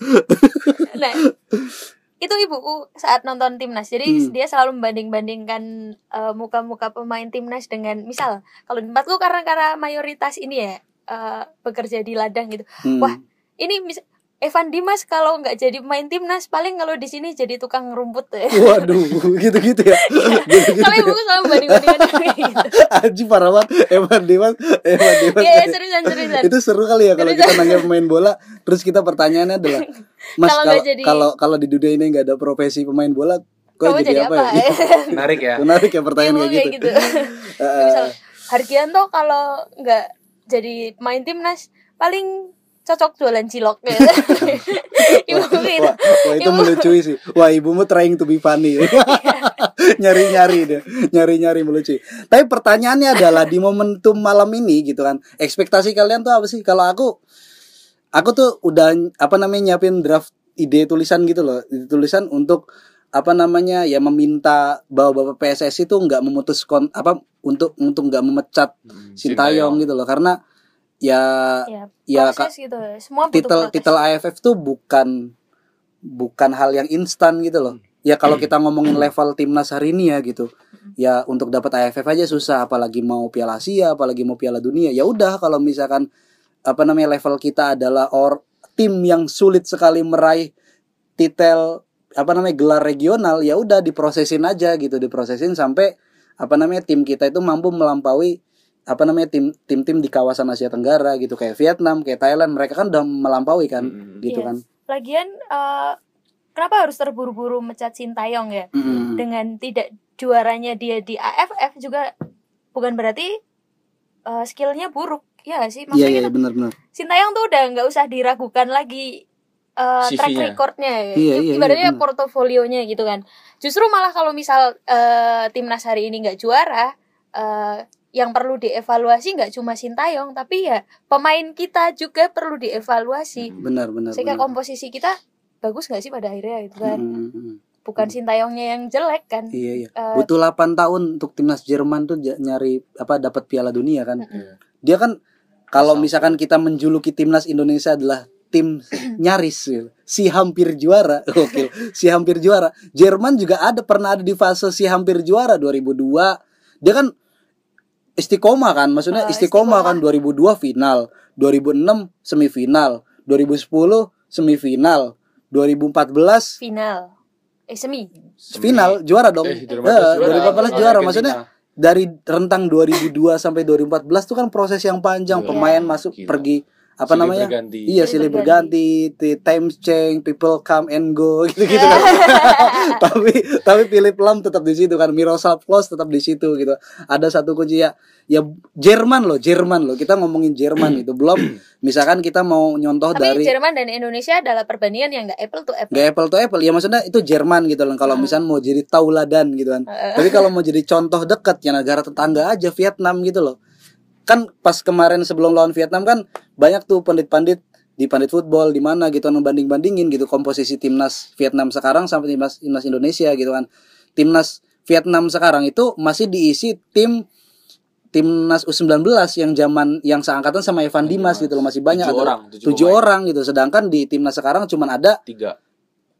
Speaker 3: nah itu ibuku saat nonton timnas jadi
Speaker 2: Hmm.
Speaker 3: dia selalu membanding-bandingkan eh, muka-muka pemain timnas dengan misal kalau di tempatku karena karena mayoritas ini ya eh, bekerja di ladang gitu
Speaker 2: Hmm.
Speaker 3: Wah, ini mis Evan Dimas kalau nggak jadi pemain timnas paling kalau di sini jadi tukang rumput ya.
Speaker 2: Waduh, gitu-gitu ya.
Speaker 3: Kalau ibuku selalu banding-bandingkan gitu.
Speaker 2: Anjing parah banget Evan Dimas, Evan Dimas.
Speaker 3: Iya, seriusan seriusan.
Speaker 2: itu seru kali ya kalau kita nanya pemain bola terus kita pertanyaannya adalah Mas
Speaker 3: Kalau
Speaker 2: kalau
Speaker 3: jadi-
Speaker 2: kalau kalau di dunia ini nggak ada profesi pemain bola kau
Speaker 3: Kamu
Speaker 2: jadi, apa, ya?
Speaker 1: Menarik ya.
Speaker 2: Menarik ya pertanyaan
Speaker 3: Ibu
Speaker 2: kayak gitu. Eh,
Speaker 3: misal Hargianto kalau nggak jadi pemain timnas paling cocok jualan cilok ya. Ibuku gitu.
Speaker 2: Wah, wah itu melucui sih. Wah ibumu trying to be funny. Nyari-nyari deh, nyari-nyari melucu. Tapi pertanyaannya adalah di momentum malam ini gitu kan, ekspektasi kalian tuh apa sih? Kalau aku, aku tuh udah apa namanya nyiapin draft ide tulisan gitu loh, ide tulisan untuk apa namanya ya meminta bahwa bapak PSSI itu nggak memutus kon apa untuk untuk nggak memecat
Speaker 1: Hmm,
Speaker 2: Sintayong gitu loh karena ya
Speaker 3: Ya,
Speaker 2: Ya,
Speaker 3: proses gitu. Semua butuh
Speaker 2: titel
Speaker 3: proses.
Speaker 2: titel AFF tuh bukan bukan hal yang instan gitu loh. Ya kalau kita ngomongin level timnas hari ini ya gitu. Ya untuk dapat AFF aja susah apalagi mau Piala Asia, apalagi mau Piala Dunia. Ya udah kalau misalkan apa namanya level kita adalah or tim yang sulit sekali meraih titel apa namanya gelar regional ya udah diprosesin aja gitu, diprosesin sampai apa namanya tim kita itu mampu melampaui apa namanya tim tim-tim di kawasan Asia Tenggara gitu kayak Vietnam, kayak Thailand, mereka kan udah melampaui kan
Speaker 1: Hmm.
Speaker 2: gitu
Speaker 3: Iya.
Speaker 2: kan.
Speaker 3: Lagian eh, kenapa harus terburu-buru mecat Sintayong ya?
Speaker 2: Mm.
Speaker 3: Dengan tidak juaranya dia di AFF juga bukan berarti eh, skillnya buruk. Ya sih,
Speaker 2: Iya
Speaker 3: maksudnya
Speaker 2: iya
Speaker 3: kita
Speaker 2: benar-benar.
Speaker 3: Sintayong tuh udah nggak usah diragukan lagi eh, track recordnya ya.
Speaker 2: Iya, iya,
Speaker 3: ibaratnya
Speaker 2: iya, benar.
Speaker 3: portofolionya gitu kan justru malah kalau misal eh, timnas hari ini nggak juara eh, yang perlu dievaluasi nggak cuma Sintayong tapi ya pemain kita juga perlu dievaluasi
Speaker 2: Benar benar.
Speaker 3: sehingga
Speaker 2: benar.
Speaker 3: komposisi kita bagus nggak sih pada akhirnya gitu kan
Speaker 2: Mm, mm, mm.
Speaker 3: bukan Sintayongnya yang jelek kan
Speaker 2: Iya iya.
Speaker 3: Eh,
Speaker 2: Butuh 8 tahun untuk timnas Jerman tuh nyari apa dapat Piala Dunia kan.
Speaker 1: Iya.
Speaker 2: Dia kan kalau misalkan kita menjuluki timnas Indonesia adalah tim nyaris gitu. si hampir juara. Oke, si hampir juara. Jerman juga ada pernah ada di fase si hampir juara 2002. Dia kan istiqomah kan, maksudnya
Speaker 3: Ah,
Speaker 2: istiqomah,
Speaker 3: istiqomah.
Speaker 2: kan 2002 final, 2006 semifinal, 2010 semifinal, 2014
Speaker 3: final eh semi
Speaker 2: final juara dong.
Speaker 1: Eh,
Speaker 2: Eh,
Speaker 1: 2014 juara.
Speaker 2: 2014 juara
Speaker 1: Argentina.
Speaker 2: maksudnya dari rentang 2002 sampai 2014 itu kan proses yang panjang
Speaker 1: Iya.
Speaker 2: pemain masuk
Speaker 1: Gila.
Speaker 2: pergi apa
Speaker 1: Silih
Speaker 2: namanya?
Speaker 1: berganti.
Speaker 2: Iya, silih
Speaker 3: Silih
Speaker 2: berganti, the times change, people come and go gitu-gitu kan. tapi tapi Philip Lam tetap di situ kan, Miroslav Klose tetap di situ gitu. Ada satu kunci ya ya Jerman loh, Jerman loh. Kita ngomongin Jerman gitu. Belum misalkan kita mau nyontoh
Speaker 3: Tapi
Speaker 2: dari
Speaker 3: Jerman dan Indonesia adalah perbandingan yang nggak apple to apple.
Speaker 2: Gak apple to apple ya maksudnya itu Jerman gitu loh kalau
Speaker 3: Hmm.
Speaker 2: misalnya mau jadi tauladan gitu kan
Speaker 3: Heeh.
Speaker 2: tapi kalau mau jadi contoh dekat ya negara tetangga aja Vietnam gitu loh kan pas kemarin sebelum lawan Vietnam kan banyak tuh pandit-pandit di pandit football di mana gitu kan membanding bandingin gitu komposisi timnas Vietnam sekarang sampai timnas timnas Indonesia gitu kan. Timnas Vietnam sekarang itu masih diisi tim timnas U19 yang zaman yang seangkatan sama Evan Dimas gitu loh masih banyak
Speaker 1: Tujuh
Speaker 2: ada
Speaker 1: orang, tujuh
Speaker 2: orang gitu. Sedangkan di timnas sekarang cuman ada
Speaker 1: tiga.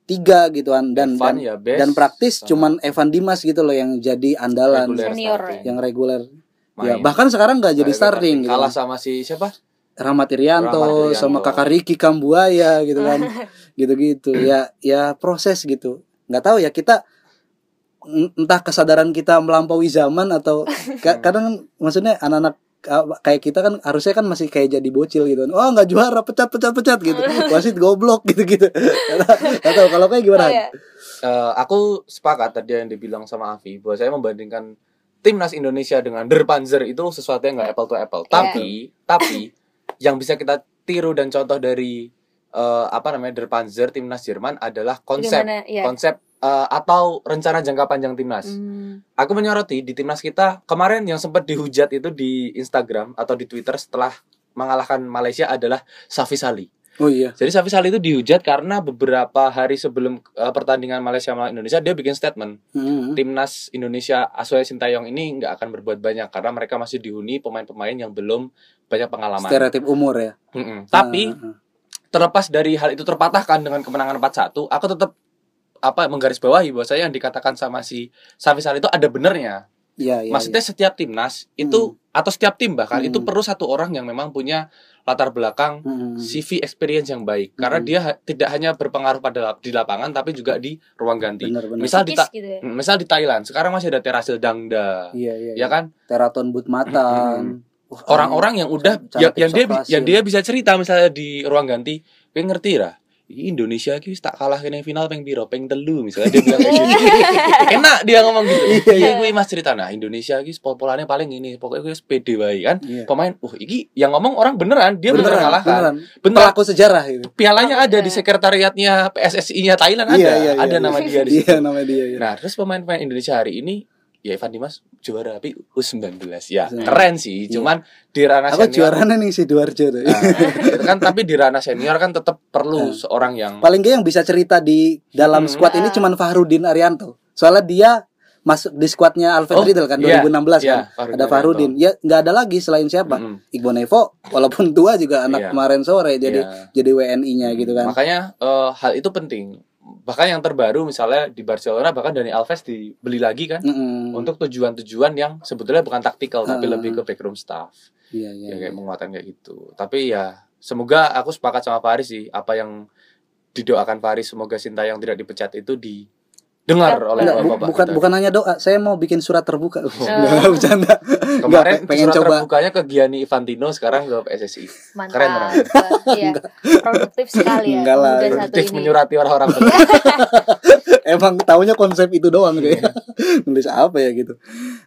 Speaker 2: tiga gitu kan. Dan
Speaker 1: Evan,
Speaker 2: dan,
Speaker 1: ya,
Speaker 2: dan praktis
Speaker 1: sama.
Speaker 2: cuman Evan Dimas gitu loh yang jadi andalan. Yang reguler
Speaker 1: Main.
Speaker 2: ya bahkan sekarang nggak jadi starting gitu
Speaker 1: kalah
Speaker 2: kan.
Speaker 1: sama si siapa?
Speaker 2: Rahmat Irianto sama kakak Ricky Kambuaya gitu kan. Gitu-gitu. Ya ya proses gitu. Nggak tahu ya kita en- entah kesadaran kita melampaui zaman atau ka- kadang kan maksudnya anak-anak uh, kayak kita kan harusnya kan masih kayak jadi bocil gitu. Oh nggak juara pecat pecat pecat gitu. Wasit goblok gitu gitu nggak tahu kalau kayak gimana?
Speaker 3: Oh, ya.
Speaker 1: Eh, aku sepakat tadi yang dibilang sama Avi bahwa saya membandingkan timnas Indonesia dengan Der Panzer itu sesuatu yang nggak apple to apple.
Speaker 3: Iya.
Speaker 1: Tapi tapi yang bisa kita tiru dan contoh dari eh, apa namanya Der Panzer timnas Jerman adalah konsep
Speaker 3: Gimana? Ya.
Speaker 1: konsep eh, atau rencana jangka panjang timnas.
Speaker 3: Hmm.
Speaker 1: Aku menyoroti di timnas kita kemarin yang sempat dihujat itu di Instagram atau di Twitter setelah mengalahkan Malaysia adalah Safi Sali.
Speaker 2: Oh iya
Speaker 1: Jadi Safi Sali itu dihujat karena beberapa hari sebelum eh, pertandingan Malaysia melawan Indonesia dia bikin statement
Speaker 2: Hmm.
Speaker 1: timnas Indonesia Asuhe Sintayong ini nggak akan berbuat banyak karena mereka masih dihuni pemain-pemain yang belum banyak pengalaman.
Speaker 2: stereotip umur ya
Speaker 1: Mm-mm. Tapi
Speaker 2: ah,
Speaker 1: terlepas dari hal itu terpatahkan dengan kemenangan 4-1, aku tetap apa menggarisbawahi bahwa saya yang dikatakan sama si Safi Sali itu ada benernya.
Speaker 2: iya iya
Speaker 1: Maksudnya setiap timnas itu atau setiap tim bahkan
Speaker 2: Hmm.
Speaker 1: itu perlu satu orang yang memang punya latar belakang
Speaker 2: Hmm.
Speaker 1: CV experience yang baik karena
Speaker 2: Hmm.
Speaker 1: dia ha- tidak hanya berpengaruh pada di lapangan tapi juga di ruang ganti.
Speaker 2: benar benar
Speaker 1: Misal di
Speaker 3: Psikis
Speaker 1: Ta-
Speaker 3: gitu ya.
Speaker 1: Hmm, misal di Thailand sekarang masih ada Terasil Dangda,
Speaker 2: iya iya
Speaker 1: ya kan?
Speaker 2: teraton but matan Wah,
Speaker 1: Orang-orang yang udah
Speaker 2: Cara
Speaker 1: yang, yang dia yang dia bisa cerita misalnya di ruang ganti, gue ngerti lah. "Ih, Indonesia ki wis tak kalah kene final peng piro peng telu misalnya dia bilang kayak gitu. Enak dia ngomong gitu.
Speaker 2: Iya,
Speaker 1: Iya, gue mas cerita nah Indonesia ki pol-polannya paling ini, pokoknya gue pede bae kan.
Speaker 2: Iya.
Speaker 1: Pemain, uh iki yang ngomong orang beneran, dia beneran,
Speaker 2: beneran
Speaker 1: kalahkan.
Speaker 2: beneran
Speaker 1: Bener.
Speaker 2: pelaku sejarah itu
Speaker 1: Pialanya ada
Speaker 3: Iya.
Speaker 1: di sekretariatnya PSSI-nya Thailand ada.
Speaker 2: Iya, iya, iya,
Speaker 1: ada
Speaker 2: iya.
Speaker 1: nama dia di situ.
Speaker 2: iya namanya dia.
Speaker 1: Nah, terus pemain-pemain Indonesia hari ini ya Evan Dimas juara tapi U19 ya.
Speaker 2: Iya.
Speaker 1: Keren sih,
Speaker 2: Iya.
Speaker 1: cuman di ranah
Speaker 2: apa
Speaker 1: senior
Speaker 2: juaranya nih si Duarjo tuh
Speaker 1: Nah, kan tapi di ranah senior kan tetap perlu
Speaker 2: Nah.
Speaker 1: seorang yang
Speaker 2: paling gak yang bisa cerita di dalam
Speaker 1: Hmm.
Speaker 2: squad ini
Speaker 3: Ah.
Speaker 2: cuman Fahrudin Arianto soalnya dia masuk di squadnya Alfred
Speaker 1: Oh,
Speaker 2: Riedel kan
Speaker 1: iya,
Speaker 2: 2016
Speaker 1: iya,
Speaker 2: kan
Speaker 1: Fahrudin
Speaker 2: ada Fahrudin ya nggak ada lagi selain siapa
Speaker 1: Mm-mm.
Speaker 2: Iqbal Nevo walaupun tua juga anak
Speaker 1: Iya.
Speaker 2: kemarin sore jadi
Speaker 1: Iya.
Speaker 2: jadi WNI-nya gitu kan
Speaker 1: Makanya eh, hal itu penting. Bahkan yang terbaru misalnya di Barcelona bahkan Dani Alves dibeli lagi kan
Speaker 2: Mm-mm.
Speaker 1: untuk tujuan-tujuan yang sebetulnya bukan taktikal tapi
Speaker 2: Ah.
Speaker 1: lebih ke backroom staff.
Speaker 2: iya iya
Speaker 1: ya
Speaker 2: iya.
Speaker 1: kayak menguatkan kayak gitu. Tapi ya semoga aku sepakat sama Faris sih apa yang didoakan Faris semoga Sintayong tidak dipecat itu
Speaker 3: Enggak,
Speaker 1: oleh
Speaker 2: Enggak, bu-
Speaker 1: bapak-bapak
Speaker 2: bukan
Speaker 1: kita.
Speaker 2: bukan hanya doa saya mau bikin surat terbuka Nggak, bercanda
Speaker 1: Kemarin
Speaker 2: Nggak, pengen
Speaker 1: surat
Speaker 2: coba
Speaker 1: terbukanya ke Gianni Infantino sekarang ke PSSI.
Speaker 3: Mantap.
Speaker 1: Keren, orang.
Speaker 3: Iya. Produktif sekali ya.
Speaker 2: Enggak lah,
Speaker 1: Produktif
Speaker 3: ini.
Speaker 1: menyurati orang-orang
Speaker 2: emang taunya konsep itu doang kayak nulis apa ya gitu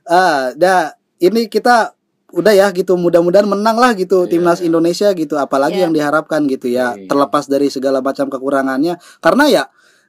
Speaker 2: ah dah ini kita udah ya gitu mudah-mudahan menang lah gitu
Speaker 1: Iya.
Speaker 2: timnas Indonesia gitu apalagi
Speaker 3: Iya.
Speaker 2: yang diharapkan gitu ya
Speaker 1: Iya.
Speaker 2: terlepas dari segala macam kekurangannya karena ya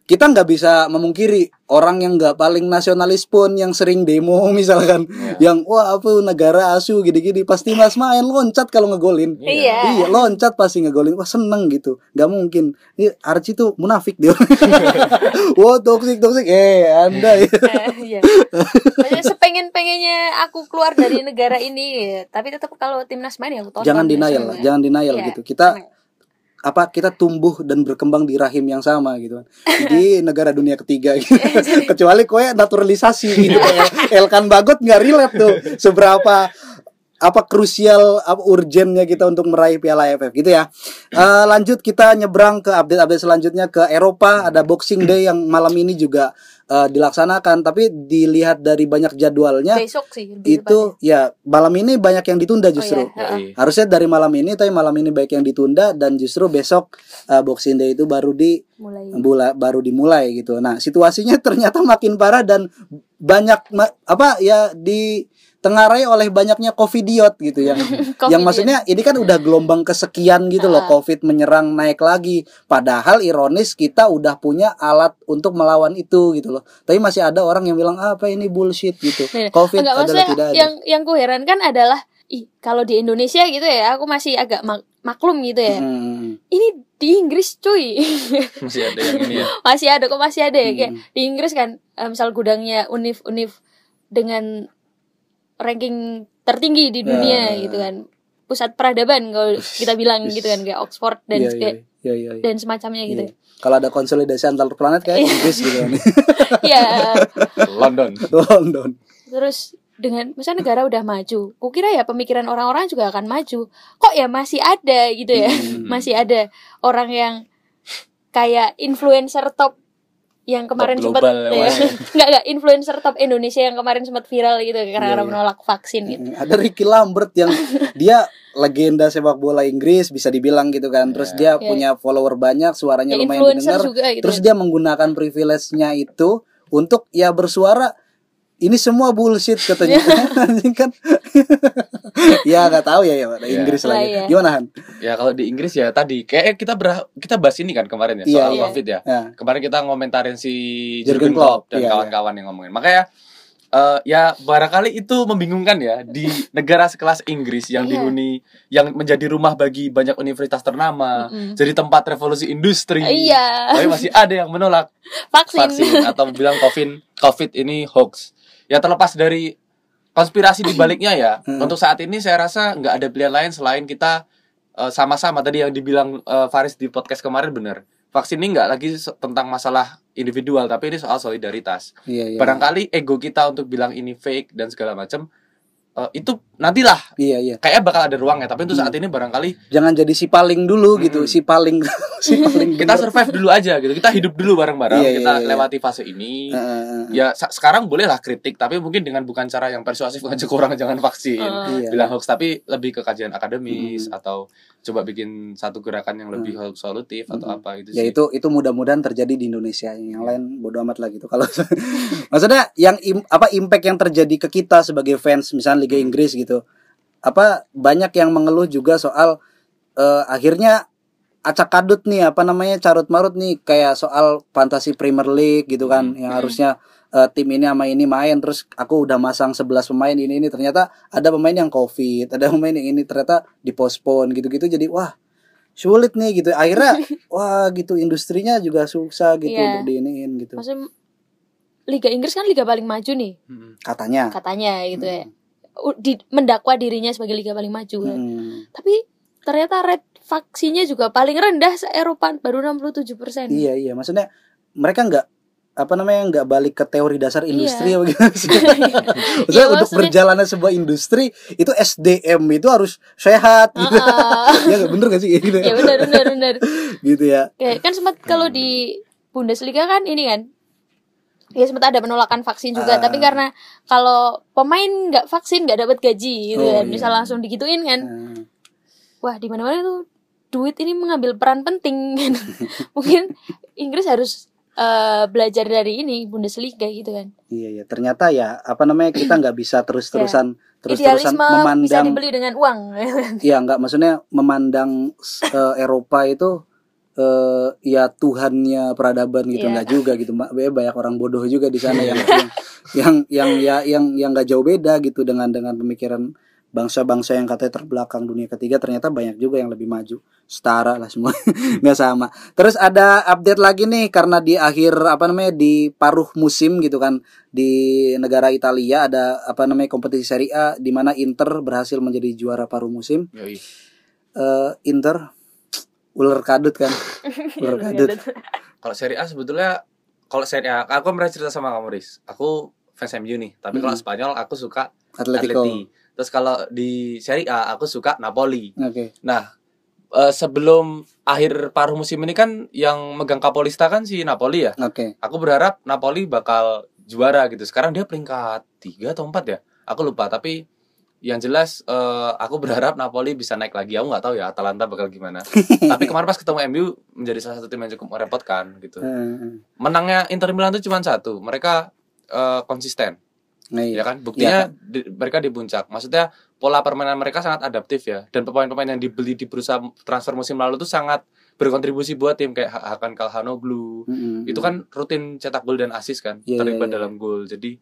Speaker 2: kita nggak bisa memungkiri orang yang nggak paling nasionalis pun yang sering demo misalkan
Speaker 1: Iya.
Speaker 2: yang wah apa negara asu gini-gini pasti mas main loncat kalau ngegolin
Speaker 3: Iya.
Speaker 2: Iya, loncat pasti ngegolin. Wah, seneng gitu. Gak mungkin. Ini Archie tuh munafik dia. Wah, toksik toksik. Eh, Anda ya.
Speaker 3: Eh, Iya. Maksudnya sepengen-pengennya aku keluar dari negara ini, tapi tetap kalau timnas main ya aku tonton.
Speaker 2: Jangan denial lah, jangan denial
Speaker 3: Iya.
Speaker 2: gitu. Kita apa kita tumbuh dan berkembang di rahim yang sama gitu kan. Di negara dunia ketiga gitu. Kecuali kowe naturalisasi gitu kayak Elkan Bagot nggak relate tuh seberapa apa krusial apa urgennya kita untuk meraih Piala AFF gitu ya. Eh, lanjut kita nyebrang ke update-update selanjutnya ke Eropa ada Boxing Day yang malam ini juga eh, dilaksanakan tapi dilihat dari banyak jadwalnya
Speaker 3: besok sih
Speaker 2: itu ya malam ini banyak yang ditunda justru
Speaker 3: Oh, iya.
Speaker 1: Yoi.
Speaker 2: harusnya dari malam ini tapi malam ini baik yang ditunda dan justru besok eh, Boxing Day itu baru di.
Speaker 3: Mulai
Speaker 2: bula- baru dimulai gitu. Nah, situasinya ternyata makin parah dan banyak ma- apa ya ditengarai oleh banyaknya covidiot gitu yang
Speaker 3: Covid
Speaker 2: yang
Speaker 3: ya.
Speaker 2: maksudnya ini kan udah gelombang kesekian gitu loh
Speaker 3: Ah.
Speaker 2: covid menyerang naik lagi. Padahal ironis kita udah punya alat untuk melawan itu gitu loh. Tapi masih ada orang yang bilang "Ah, apa ini bullshit gitu.
Speaker 3: Nih,
Speaker 2: Covid
Speaker 3: Enggak
Speaker 2: adalah tidak ada.
Speaker 3: yang yang kuherankan adalah ih kalau di Indonesia gitu ya aku masih agak maklum gitu ya.
Speaker 2: Hmm.
Speaker 3: Ini di Inggris cuy.
Speaker 1: Masih ada yang ini ya.
Speaker 3: masih ada kok masih ada ya kayak
Speaker 2: Hmm.
Speaker 3: di Inggris kan eh, misal gudangnya univ-univ dengan ranking tertinggi di dunia
Speaker 2: Ya.
Speaker 3: gitu kan. Pusat peradaban kalau kita bilang gitu kan kayak Oxford dan
Speaker 2: Iya, iya,
Speaker 3: kayak-
Speaker 2: iya, iya, iya.
Speaker 3: dan semacamnya gitu.
Speaker 2: Iya. Kalau ada konsolidasi antar planet kayak Inggris gitu kan.
Speaker 3: Iya.
Speaker 1: London.
Speaker 2: London.
Speaker 3: Terus dengan misalnya negara udah maju, kukira ya pemikiran orang-orang juga akan maju. Kok ya masih ada gitu ya?
Speaker 1: Hmm.
Speaker 3: Masih ada orang yang kayak influencer top yang kemarin
Speaker 1: Top
Speaker 3: sempat
Speaker 1: ya,
Speaker 3: nggak nggak influencer top Indonesia yang kemarin sempat viral gitu karena
Speaker 2: Iya, iya.
Speaker 3: menolak vaksin gitu.
Speaker 2: Ada Ricky Lambert yang dia legenda sepak bola Inggris bisa dibilang gitu kan. Terus dia
Speaker 1: Iya.
Speaker 3: Iya.
Speaker 2: punya follower banyak, suaranya
Speaker 3: Ya,
Speaker 2: lumayan didengar.
Speaker 3: gitu.
Speaker 2: Terus dia menggunakan privilege-nya itu untuk ya bersuara ini semua bullshit katanya. Anjing kan. ya nggak tahu ya ya
Speaker 1: Iya.
Speaker 2: Inggris
Speaker 3: Lah,
Speaker 2: lagi.
Speaker 3: iya.
Speaker 2: Gimana Han?
Speaker 1: Ya kalau di Inggris ya tadi kayak kita berah kita bahas ini kan kemarin ya
Speaker 2: Iya,
Speaker 1: soal
Speaker 3: iya.
Speaker 1: Covid ya.
Speaker 2: Ya.
Speaker 1: Kemarin kita ngomentarin si
Speaker 2: Jurgen
Speaker 1: Klopp
Speaker 2: Klopp,
Speaker 1: dan
Speaker 2: iya,
Speaker 1: kawan-kawan yang ngomongin. Makanya eh, ya barangkali itu membingungkan ya di negara sekelas Inggris yang
Speaker 3: Iya.
Speaker 1: dihuni yang menjadi rumah bagi banyak universitas ternama,
Speaker 3: Mm-mm.
Speaker 1: jadi tempat revolusi industri.
Speaker 3: Iya,
Speaker 1: Tapi masih ada yang menolak
Speaker 3: vaksin.
Speaker 1: vaksin atau bilang COVID COVID ini hoax. Ya terlepas dari konspirasi di baliknya ya,
Speaker 2: Hmm.
Speaker 1: untuk saat ini saya rasa nggak ada pilihan lain selain kita eh, sama-sama tadi yang dibilang eh, Faris di podcast kemarin benar. Vaksin ini nggak lagi tentang masalah individual, tapi ini soal solidaritas.
Speaker 2: Iya, iya.
Speaker 1: Barangkali ego kita untuk bilang ini fake dan segala macam eh, itu nantilah
Speaker 2: Iya, iya.
Speaker 1: kayaknya bakal ada ruangnya. Tapi untuk
Speaker 2: Hmm.
Speaker 1: saat ini barangkali
Speaker 2: Jangan jadi si paling dulu gitu,
Speaker 1: Mm-mm.
Speaker 2: si paling si paling
Speaker 1: kita survive dulu aja gitu. Kita hidup dulu bareng-bareng.
Speaker 2: Iya, iya,
Speaker 1: kita
Speaker 2: iya.
Speaker 1: lewati fase ini.
Speaker 2: Eh.
Speaker 1: ya sekarang bolehlah kritik tapi mungkin dengan bukan cara yang persuasif ngajak orang jangan vaksin
Speaker 3: Eh,
Speaker 2: Iya.
Speaker 1: bilang hoax tapi lebih ke kajian akademis
Speaker 2: Mm.
Speaker 1: atau coba bikin satu gerakan yang lebih hoax solutif atau
Speaker 2: Mm.
Speaker 1: apa gitu
Speaker 2: ya
Speaker 1: sih
Speaker 2: itu itu mudah-mudahan terjadi di Indonesia yang lain bodo amat lah gitu kalau maksudnya yang im- apa impact yang terjadi ke kita sebagai fans misalnya Liga Inggris gitu apa banyak yang mengeluh juga soal eh, akhirnya acak kadut nih apa namanya carut marut nih kayak soal fantasi Premier League gitu kan
Speaker 1: Hmm.
Speaker 2: yang
Speaker 3: Hmm.
Speaker 2: harusnya eh, tim ini sama ini main terus aku udah masang 11 pemain ini ini ternyata ada pemain yang covid ada pemain yang ini ternyata dipospon gitu-gitu jadi wah sulit nih gitu akhirnya wah gitu industrinya juga susah gitu
Speaker 3: Iya.
Speaker 2: untuk diiniin gitu
Speaker 3: Maksudnya Liga Inggris kan liga paling maju nih
Speaker 1: Mm.
Speaker 2: katanya
Speaker 3: katanya gitu ya. Di, mendakwa dirinya sebagai liga paling maju kan.
Speaker 2: Hmm,
Speaker 3: Tapi ternyata rate vaksinnya juga paling rendah se Eropa baru 67%.
Speaker 2: iya iya maksudnya mereka nggak apa namanya nggak balik ke teori dasar industri
Speaker 3: Iya.
Speaker 2: gimana sih? maksudnya
Speaker 3: Iya,
Speaker 2: untuk
Speaker 3: maksudnya-
Speaker 2: berjalannya sebuah industri itu SDM itu harus sehat gitu.
Speaker 3: Ah,
Speaker 2: ya nggak bener gak sih gitu
Speaker 3: ya benar benar benar.
Speaker 2: gitu ya
Speaker 3: Kayak kan sempat kalau di Bundesliga kan ini kan ya sempat ada penolakan vaksin juga.
Speaker 2: Ah.
Speaker 3: tapi karena kalau pemain nggak vaksin nggak dapat gaji gitu
Speaker 2: Oh,
Speaker 3: kan.
Speaker 2: iya.
Speaker 3: bisa langsung digituin kan.
Speaker 2: Nah,
Speaker 3: wah di mana mana tuh duit ini mengambil peran penting mungkin Inggris harus eh, belajar dari ini Bundesliga gitu kan.
Speaker 2: Iya ya ternyata ya apa namanya kita nggak bisa terus terusan terus terusan
Speaker 3: idealisme bisa
Speaker 2: memandang
Speaker 3: dibeli dengan uang.
Speaker 2: Iya nggak. Maksudnya memandang eh, Eropa itu eh ya Tuhannya peradaban gitu.
Speaker 3: Iya.
Speaker 2: nggak juga gitu. Mbak banyak orang bodoh juga di sana yang yang yang yang ya yang yang nggak jauh beda gitu dengan dengan pemikiran bangsa-bangsa yang katanya terbelakang dunia ketiga. Ternyata banyak juga yang lebih maju. Setara lah semua. Nggak sama. Terus ada update lagi nih karena di akhir apa namanya di paruh musim gitu kan di negara Italia ada apa namanya kompetisi Serie A di mana Inter berhasil menjadi juara paruh musim.
Speaker 1: Yoi.
Speaker 2: eh Inter ular kadut kan ular kadut
Speaker 1: kalau Serie A sebetulnya kalau Serie A aku pernah cerita sama kamu Riz aku fans MU nih tapi kalau
Speaker 2: Mm.
Speaker 1: Spanyol aku suka
Speaker 2: Atletico
Speaker 1: Atleti terus kalau di Serie A aku suka Napoli
Speaker 2: oke
Speaker 1: Nah, eh, sebelum akhir paruh musim ini kan yang megang Kapolista kan si Napoli ya.
Speaker 2: Oke.
Speaker 1: Aku berharap Napoli bakal juara gitu. Sekarang dia peringkat 3 atau 4 ya. Aku lupa tapi yang jelas eh, aku berharap Napoli bisa naik lagi. Aku nggak tahu ya Atalanta bakal gimana. tapi kemarin pas ketemu MU menjadi salah satu tim yang cukup merepotkan gitu. Menangnya Inter Milan itu cuma satu. Mereka eh, konsisten
Speaker 2: Nah,
Speaker 1: ya
Speaker 2: iya.
Speaker 1: kan buktinya di- mereka di puncak maksudnya pola permainan mereka sangat adaptif ya dan pemain-pemain yang dibeli di bursa transfer musim lalu itu sangat berkontribusi buat tim kayak Ha- Hakan Kalhanoglu
Speaker 2: Mm-mm.
Speaker 1: itu kan rutin cetak gol dan assist kan
Speaker 2: Iya,
Speaker 1: terlibat
Speaker 2: iya, iya.
Speaker 1: dalam gol jadi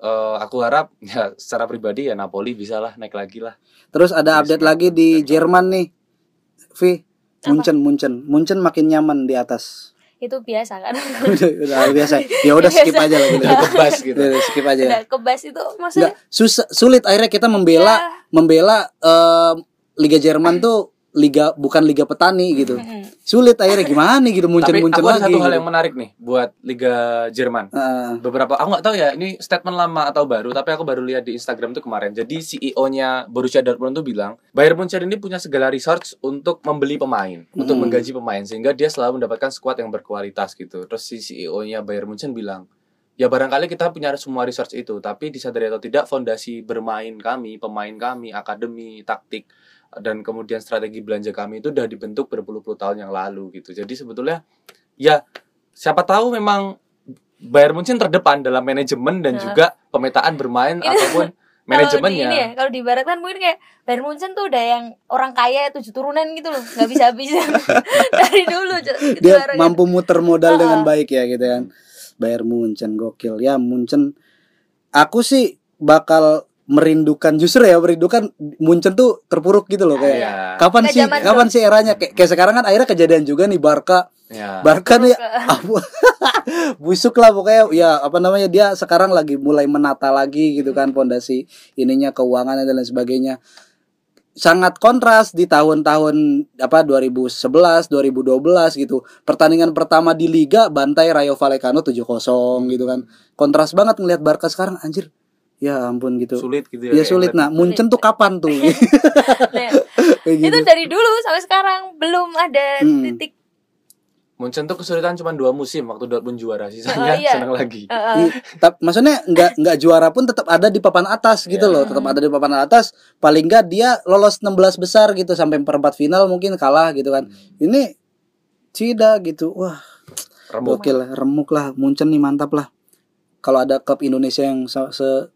Speaker 1: eh, aku harap ya secara pribadi ya Napoli bisa lah naik lagi lah
Speaker 2: Terus ada
Speaker 1: Iya,
Speaker 2: update lagi di Jerman nih. Vi? Munchen, Munchen, Munchen makin nyaman di atas.
Speaker 3: itu biasa kan
Speaker 2: udah, udah biasa. Ya udah skip aja lah gitu.
Speaker 1: udah kebas gitu
Speaker 2: Udah, skip aja.
Speaker 3: udah kebas itu maksudnya
Speaker 2: Nggak, susah, sulit akhirnya kita membela
Speaker 3: Ya.
Speaker 2: membela eh, Liga Jerman tuh liga bukan liga petani gitu. Sulit akhirnya gimana nih gitu
Speaker 1: aku ada
Speaker 2: lagi.
Speaker 1: satu hal
Speaker 2: gitu.
Speaker 1: yang menarik nih buat Liga Jerman
Speaker 2: Heeh.
Speaker 1: beberapa aku nggak tahu ya ini statement lama atau baru tapi aku baru lihat di Instagram tuh kemarin jadi CEO-nya Borussia Dortmund tuh bilang Bayern Munchen ini punya segala resource untuk membeli pemain untuk
Speaker 2: Hmm.
Speaker 1: menggaji pemain sehingga dia selalu mendapatkan squad yang berkualitas gitu terus si CEO-nya Bayern Munchen bilang ya barangkali kita punya semua resource itu tapi disadari atau tidak fondasi bermain kami pemain kami akademi taktik dan kemudian strategi belanja kami itu udah dibentuk berpuluh-puluh tahun yang lalu gitu jadi sebetulnya ya siapa tahu memang Bayern Munchen terdepan dalam manajemen dan
Speaker 3: Nah.
Speaker 1: juga pemetaan bermain
Speaker 3: Itu-
Speaker 1: ataupun
Speaker 3: Kalau di ini ya,
Speaker 1: manajemennya.
Speaker 3: kalau di barat kan mungkin kayak Bayern Munchen tuh udah yang orang kaya tujuh turunan gitu loh, nggak bisa habis dari dulu. Cok. Itu
Speaker 2: Dia mampu muter modal
Speaker 3: Heeh.
Speaker 2: dengan baik ya gitu kan. Bayern Munchen gokil. Ya Munchen aku sih bakal merindukan justru ya merindukan Munchen tuh terpuruk gitu loh kayak
Speaker 1: Iya.
Speaker 2: kapan sih kapan sih eranya? Kayak, kayak sekarang kan akhirnya kejadian juga nih Barca.
Speaker 1: Ya.
Speaker 2: Barca nih abu, busuk lah pokoknya. Ya apa namanya dia sekarang lagi mulai menata lagi gitu kan pondasi ininya keuangannya dan lain sebagainya. Sangat kontras di tahun-tahun apa 2011 2012 gitu. Pertandingan pertama di liga bantai Rayo Vallecano 7-0 gitu kan. Kontras banget ngelihat Barca sekarang anjir ya ampun gitu.
Speaker 1: Sulit gitu
Speaker 2: ya
Speaker 1: ya.
Speaker 2: sulit nah Munchen tuh kapan tuh?
Speaker 3: Nah,
Speaker 2: gitu
Speaker 3: itu dari dulu sampai sekarang belum ada
Speaker 2: Hmm.
Speaker 3: titik.
Speaker 1: Munchen tuh kesulitan cuma dua musim waktu Dortmund juara sisanya
Speaker 3: Oh, iya.
Speaker 1: senang lagi.
Speaker 3: uh,
Speaker 2: tap- maksudnya nggak nggak juara pun tetap ada di papan atas gitu
Speaker 1: Iya.
Speaker 2: loh. Tetap ada di papan atas. Paling nggak dia lolos 16 besar gitu sampai perempat final mungkin kalah gitu kan. Ini Cida gitu. Wah
Speaker 1: Remuk.
Speaker 2: gokil. Lah, remuk lah. Munchen nih mantap lah. Kalau ada klub Indonesia yang se se,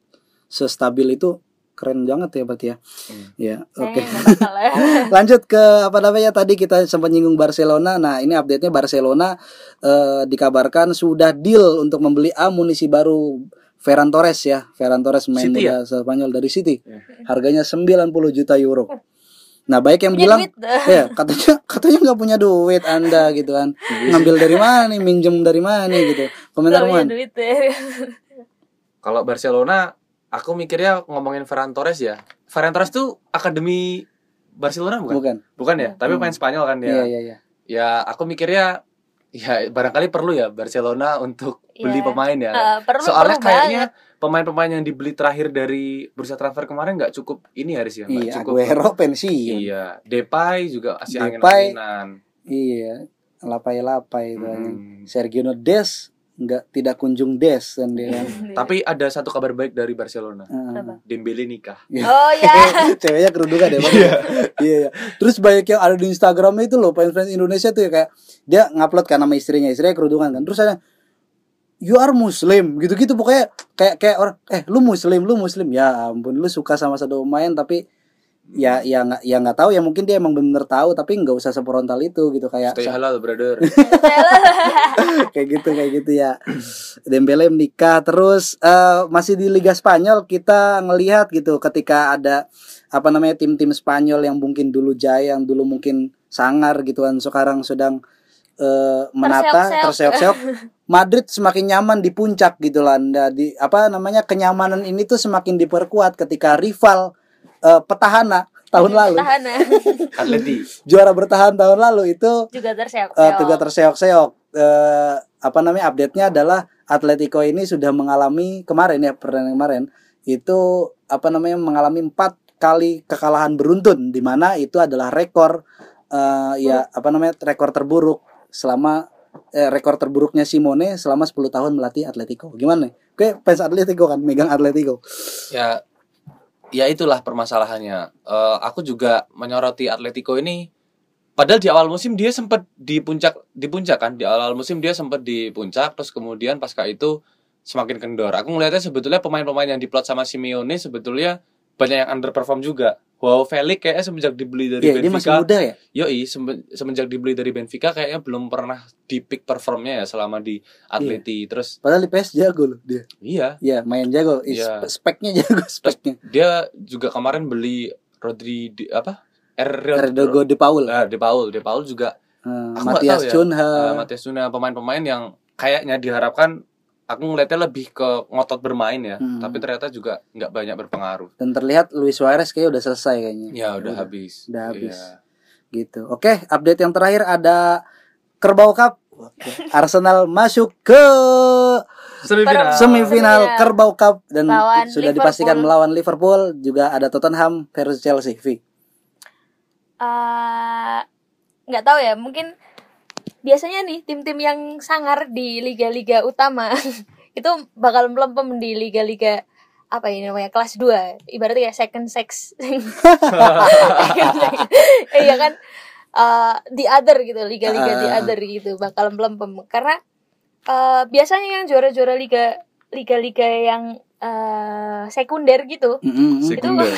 Speaker 2: stabil itu keren banget ya berarti ya
Speaker 1: Hmm.
Speaker 2: ya oke
Speaker 3: bakal ya.
Speaker 2: lanjut ke apa namanya tadi kita sempat nyinggung Barcelona. Nah ini update-nya Barcelona eh, dikabarkan sudah deal untuk membeli amunisi baru Ferran Torres ya. Ferran Torres main
Speaker 1: City
Speaker 2: muda Spanyol dari City.
Speaker 1: Ya.
Speaker 2: Harganya 90 juta euro. Nah baik yang
Speaker 3: Punya
Speaker 2: bilang ya katanya katanya nggak punya duit anda gitu kan ngambil dari mana nih minjem dari mana nih gitu komentar
Speaker 3: ya.
Speaker 1: Kalau Barcelona, aku mikirnya ngomongin Ferran Torres ya. Ferran Torres tuh akademi Barcelona bukan?
Speaker 2: bukan
Speaker 1: Bukan ya, tapi
Speaker 2: Hmm.
Speaker 1: pemain Spanyol kan
Speaker 2: iya
Speaker 1: ya.
Speaker 2: iya iya
Speaker 1: Ya, aku mikirnya ya barangkali perlu ya Barcelona untuk beli
Speaker 3: Iya.
Speaker 1: pemain ya.
Speaker 3: Uh, perlu
Speaker 1: Soalnya
Speaker 3: perlu
Speaker 1: kayaknya
Speaker 3: banget.
Speaker 1: pemain-pemain yang dibeli terakhir dari bursa transfer kemarin nggak cukup ini Haris ya,
Speaker 2: iya
Speaker 1: cukup.
Speaker 2: Aguero pensiun
Speaker 1: Iya, Depay juga masih angin-anginan.
Speaker 2: iya lapai-lapai itu
Speaker 1: Hmm.
Speaker 2: Sergio Des nggak tidak kunjung des kan dia kan.
Speaker 1: Tapi ada satu kabar baik dari Barcelona.
Speaker 2: Heeh.
Speaker 3: Apa?
Speaker 1: Dembele nikah.
Speaker 3: Oh ya.
Speaker 2: Ceweknya kerudungan ya Bang? Iya. iya. Terus banyak yang ada di Instagram itu loh fans-fans Indonesia tuh ya kayak dia ngupload kan nama istrinya, istrinya kerudungan kan. Terus ada you are muslim gitu-gitu pokoknya kayak kayak orang eh lu muslim, lu muslim. Ya ampun lu suka sama satu pemain tapi ya ya nggak ya nggak tahu ya mungkin dia emang bener tahu tapi nggak usah sefrontal itu gitu kayak
Speaker 1: Stay halal, brother.
Speaker 2: kayak gitu kayak gitu ya Dembele menikah terus eh, masih di Liga Spanyol kita ngelihat gitu ketika ada apa namanya tim-tim Spanyol yang mungkin dulu jaya yang dulu mungkin sangar gitu kan sekarang sedang eh, menata
Speaker 3: Terseok-seok.
Speaker 2: Madrid semakin nyaman di puncak gitu lah di apa namanya kenyamanan ini tuh semakin diperkuat ketika rival eh, petahana tahun lalu
Speaker 3: Tahan ya.
Speaker 1: Atleti.
Speaker 2: juara bertahan tahun lalu itu
Speaker 3: juga terseok.
Speaker 2: eh juga terseok-seok. Eh, apa namanya update-nya adalah Atletico ini sudah mengalami kemarin ya pertandingan kemarin itu apa namanya mengalami empat kali kekalahan beruntun di mana itu adalah rekor eh, ya apa namanya rekor terburuk selama eh, rekor terburuknya Simone selama 10 tahun melatih Atletico. Gimana nih? Oke, fans Atletico kan megang Atletico.
Speaker 1: ya ya itulah permasalahannya. Eh, aku juga menyoroti Atletico ini. Padahal di awal musim dia sempat di puncak di puncak kan? Di awal musim dia sempat di puncak terus kemudian pasca itu semakin kendor. Aku ngelihatnya sebetulnya pemain-pemain yang diplot sama Simeone sebetulnya banyak yang underperform juga wow Felix kayaknya semenjak dibeli dari
Speaker 2: Iya, dia masih
Speaker 1: Benfica
Speaker 2: muda ya.
Speaker 1: yoi semen- semenjak dibeli dari Benfica kayaknya belum pernah di peak performnya ya selama di Atleti terus
Speaker 2: Padahal di PS jago loh dia.
Speaker 1: iya
Speaker 2: Iya, main jago. Is-
Speaker 1: Iya.
Speaker 2: Speknya jago speknya.
Speaker 1: dia juga kemarin beli Rodri di, apa
Speaker 2: Erdogo De Paul.
Speaker 1: Ah, De Paul, De Paul juga
Speaker 2: Eh,
Speaker 1: nggak
Speaker 2: Matias
Speaker 1: tahu ya.
Speaker 2: Cunha.
Speaker 1: uh, Matias Cunha pemain-pemain yang kayaknya diharapkan aku ngeliatnya lebih ke ngotot bermain ya,
Speaker 2: Hmm.
Speaker 1: tapi ternyata juga nggak banyak berpengaruh.
Speaker 2: Dan terlihat Luis Suarez kayak udah selesai kayaknya.
Speaker 1: Ya udah habis.
Speaker 2: udah habis.
Speaker 1: Iya.
Speaker 2: Gitu. Oke, update yang terakhir ada Kerbau Cup. Arsenal masuk ke
Speaker 1: Semifinal.
Speaker 3: Semifinal.
Speaker 2: Semifinal. Kerbau Cup dan
Speaker 3: Lawan
Speaker 2: sudah
Speaker 3: Liverpool.
Speaker 2: dipastikan melawan Liverpool. Juga ada Tottenham versus Chelsea. Vi.
Speaker 3: Eh, nggak tahu ya mungkin biasanya nih tim-tim yang sangar di liga-liga utama itu bakal melempem di liga-liga apa ini namanya kelas 2 ibaratnya ya second sex iya kan eh the other gitu liga-liga the
Speaker 2: Ah.
Speaker 3: other gitu bakal melempem karena eh, biasanya yang juara-juara liga liga-liga yang eh, sekunder gitu
Speaker 2: Mm-mm.
Speaker 1: Sekunder.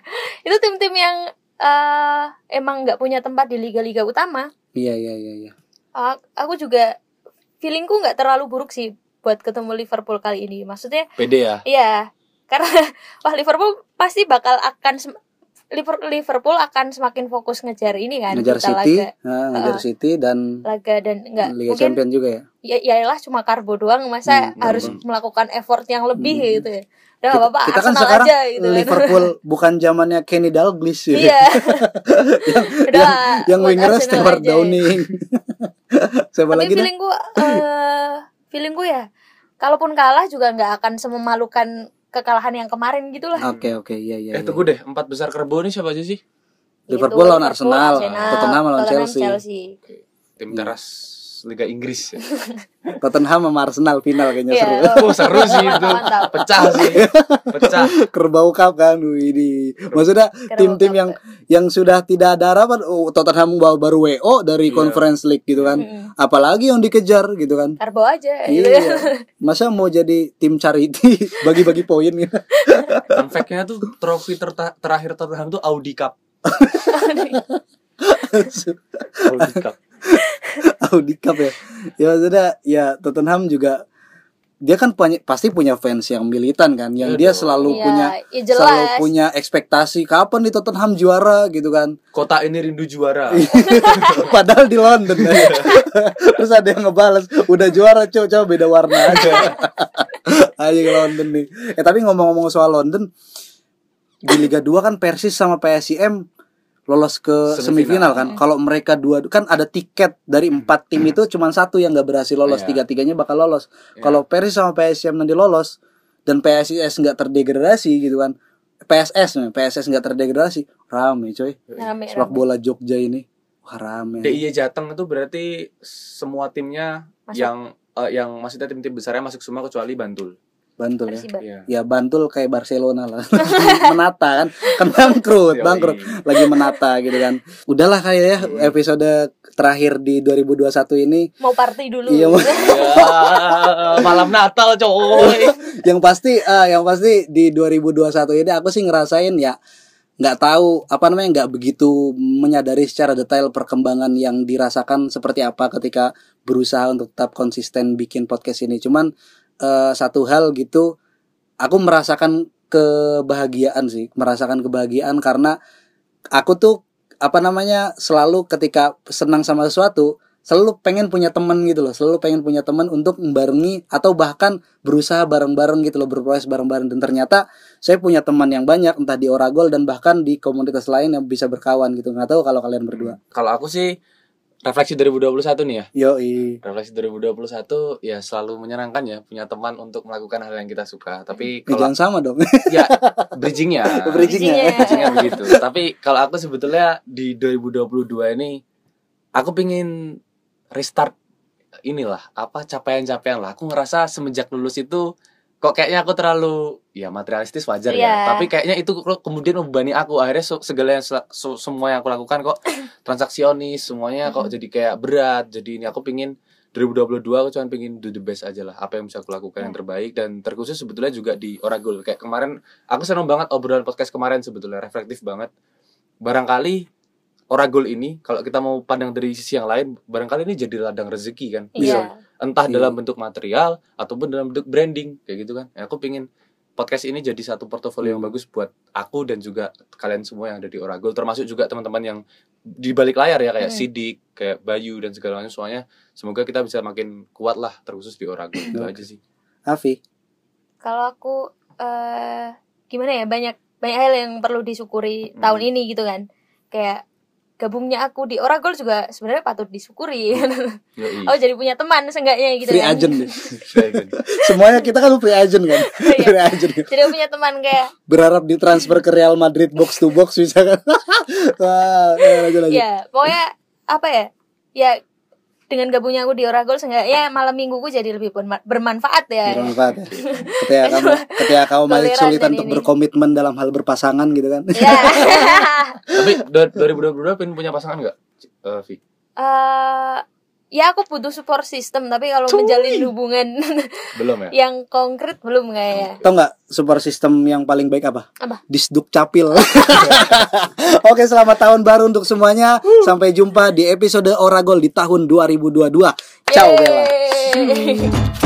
Speaker 3: itu tim-tim yang eh emang nggak punya tempat di liga-liga utama.
Speaker 2: Iya iya iya.
Speaker 3: Aku juga feelingku nggak terlalu buruk sih buat ketemu Liverpool kali ini. Maksudnya,
Speaker 1: Pede ya.
Speaker 3: iya, karena wah Liverpool pasti bakal akan Liverpool akan semakin fokus ngejar ini kan
Speaker 2: Ngejar
Speaker 3: kita
Speaker 2: City,
Speaker 3: laga
Speaker 2: nah, ngejar
Speaker 3: Ah.
Speaker 2: City dan
Speaker 3: laga dan enggak
Speaker 2: Liga
Speaker 3: mungkin
Speaker 2: Champion juga ya.
Speaker 3: ya yaelah cuma karbo doang masa
Speaker 2: Hmm,
Speaker 3: harus melakukan effort yang lebih
Speaker 2: Hmm.
Speaker 3: gitu ya. Udah nggak apa-apa
Speaker 2: kita kan sekarang
Speaker 3: aja gitu kan.
Speaker 2: Liverpool bukan zamannya Kenny Dalglish ya.
Speaker 3: iya. Udah
Speaker 2: yang
Speaker 3: buat
Speaker 2: wingernya Stewart
Speaker 3: aja.
Speaker 2: Downing. Siapa
Speaker 3: Tapi
Speaker 2: lagi
Speaker 3: feeling gue eh feeling gue ya kalaupun kalah juga nggak akan sememalukan kekalahan yang kemarin gitu lah.
Speaker 2: Oke oke iya iya.
Speaker 1: Eh
Speaker 2: iya.
Speaker 1: tunggu deh, empat besar kerbau ini siapa aja sih?
Speaker 2: Liverpool lawan Arsenal, Tottenham lawan Chelsea.
Speaker 1: Tim
Speaker 2: Iya.
Speaker 1: teras Liga Inggris. Ya.
Speaker 2: Tottenham sama Arsenal final kayaknya
Speaker 3: Iya.
Speaker 2: seru.
Speaker 1: Oh seru sih itu,
Speaker 3: Mantap.
Speaker 1: pecah sih, pecah.
Speaker 2: Kerbau Cup kan ini. Maksudnya
Speaker 3: Kerbau
Speaker 2: tim-tim yang yang sudah tidak ada harapan oh, Tottenham baru, baru WO dari
Speaker 1: Iya.
Speaker 2: Conference League gitu kan.
Speaker 3: Mm-mm.
Speaker 2: Apalagi yang dikejar gitu kan.
Speaker 3: Karbo aja gitu.
Speaker 2: Iya. Masa mau jadi tim charity bagi-bagi poin gitu.
Speaker 1: Fun fact-nya tuh trofi terta- terakhir Tottenham tuh Audi Cup. Audi Cup.
Speaker 2: Audi Cup ya. Ya maksudnya ya Tottenham juga dia kan punya, pasti punya fans yang militan kan, yang dia
Speaker 1: dong.
Speaker 2: selalu
Speaker 3: Iya,
Speaker 2: punya
Speaker 3: ya jelas.
Speaker 2: selalu punya ekspektasi kapan nih Tottenham juara gitu kan.
Speaker 1: Kota ini rindu juara.
Speaker 2: Padahal di London kan. Terus ada yang ngebales, udah juara coba coba beda warna aja. Aja ke London nih. Eh tapi ngomong-ngomong soal London di Liga 2 kan Persis sama PSIM lolos ke semifinal,
Speaker 1: Semifinal.
Speaker 2: kan. Kalau mereka dua kan ada tiket dari empat tim itu cuma satu yang nggak berhasil lolos,
Speaker 1: Iya.
Speaker 2: tiga-tiganya bakal lolos.
Speaker 1: Iya.
Speaker 2: Kalau Persis sama PSIM nanti lolos dan PSIS nggak terdegradasi gitu kan. PSS nih, PSS nggak terdegradasi, rame coy.
Speaker 3: Rame,
Speaker 2: Sepak
Speaker 3: rame.
Speaker 2: bola Jogja ini wah rame.
Speaker 1: DIY Jateng itu berarti semua timnya
Speaker 3: Masuk.
Speaker 1: yang eh, yang maksudnya tim-tim besarnya masuk semua kecuali Bantul.
Speaker 2: Bantul ya.
Speaker 1: Iya.
Speaker 2: Ya Bantul kayak Barcelona lah. menata kan. Kan bangkrut, bangkrut. Lagi menata gitu kan. Udahlah kayak ya episode terakhir di 2021 ini
Speaker 3: Mau party dulu.
Speaker 2: Iya, mau-
Speaker 1: Ya, malam Natal coy.
Speaker 2: yang pasti eh, yang pasti di 2021 ini aku sih ngerasain ya nggak tahu apa namanya nggak begitu menyadari secara detail perkembangan yang dirasakan seperti apa ketika berusaha untuk tetap konsisten bikin podcast ini cuman eh, satu hal gitu aku merasakan kebahagiaan sih merasakan kebahagiaan karena aku tuh apa namanya selalu ketika senang sama sesuatu selalu pengen punya teman gitu loh selalu pengen punya teman untuk membarengi atau bahkan berusaha bareng-bareng gitu loh berproses bareng-bareng. Dan ternyata saya punya teman yang banyak entah di Oragol dan bahkan di komunitas lain yang bisa berkawan gitu. Nggak tahu kalau kalian berdua.
Speaker 1: Kalau aku sih refleksi 2021 nih ya.
Speaker 2: Yoi.
Speaker 1: Refleksi 2021 ya selalu menyenangkan ya punya teman untuk melakukan hal yang kita suka. Tapi
Speaker 2: Eh,
Speaker 1: kalau
Speaker 2: jangan sama dong.
Speaker 1: ya bridgingnya,
Speaker 2: Bridgingnya.
Speaker 1: bridgingnya begitu. Tapi kalau aku sebetulnya di 2022 ini aku pingin restart inilah apa capaian-capaian lah. Aku ngerasa semenjak lulus itu kok kayaknya aku terlalu ya materialistis wajar
Speaker 3: Iya.
Speaker 1: ya. Tapi kayaknya itu kemudian membebani aku. Akhirnya se- segala yang semua yang aku lakukan kok transaksionis semuanya kok jadi kayak berat. Jadi ini aku pingin 2022 aku cuma pingin do the best aja lah apa yang bisa aku lakukan yang terbaik dan terkhusus sebetulnya juga di Oragul kayak kemarin aku seneng banget obrolan podcast kemarin sebetulnya reflektif banget barangkali Oragul ini kalau kita mau pandang dari sisi yang lain barangkali ini jadi ladang rezeki kan
Speaker 3: Iya.
Speaker 1: Entah
Speaker 2: Iya.
Speaker 1: dalam bentuk material ataupun dalam bentuk branding kayak gitu kan ya, aku pingin podcast ini jadi satu portofolio yang
Speaker 2: Hmm.
Speaker 1: bagus buat aku dan juga kalian semua yang ada di Oragul termasuk juga teman-teman yang di balik layar ya kayak
Speaker 3: Hmm.
Speaker 1: Sidik kayak Bayu dan segala macam semuanya semoga kita bisa makin kuat lah terkhusus di Oragul itu aja sih
Speaker 2: Afi.
Speaker 3: Kalau aku eh gimana ya banyak banyak hal yang perlu disyukuri
Speaker 1: Hmm.
Speaker 3: tahun ini gitu kan. Kayak gabungnya aku di Oragol juga sebenarnya patut disyukuri.
Speaker 1: Yoi.
Speaker 3: oh jadi punya teman seenggaknya gitu
Speaker 2: Free
Speaker 3: kan.
Speaker 2: agent deh.
Speaker 1: Saya kan.
Speaker 2: Semuanya kita kan free agent kan.
Speaker 3: Iya.
Speaker 2: free agent. kan.
Speaker 3: jadi punya teman kayak
Speaker 2: Berharap ditransfer ke Real Madrid box to box bisa kan. Wah, ya, lanjut lanjut.
Speaker 3: ya pokoknya apa ya? Ya dengan gabungnya aku di Oragol seenggaknya malam mingguku jadi lebih berma- bermanfaat ya.
Speaker 2: Bermanfaat ya. Ketika kamu ketika kamu masih kesulitan untuk
Speaker 3: ini.
Speaker 2: berkomitmen dalam hal berpasangan gitu kan.
Speaker 3: Ya.
Speaker 1: tapi do- 2022 pengen punya pasangan nggak Eh, Vi
Speaker 3: Eh, ya aku butuh support system tapi kalau menjalin hubungan
Speaker 1: belum ya
Speaker 3: yang konkret belum kayaknya.
Speaker 2: Tahu nggak super sistem yang paling baik apa?
Speaker 3: Apa?
Speaker 2: Disduk capil. Oke, selamat tahun baru untuk semuanya. Sampai jumpa di episode Oragol di tahun 2022. Ciao Bella.
Speaker 3: Yeay.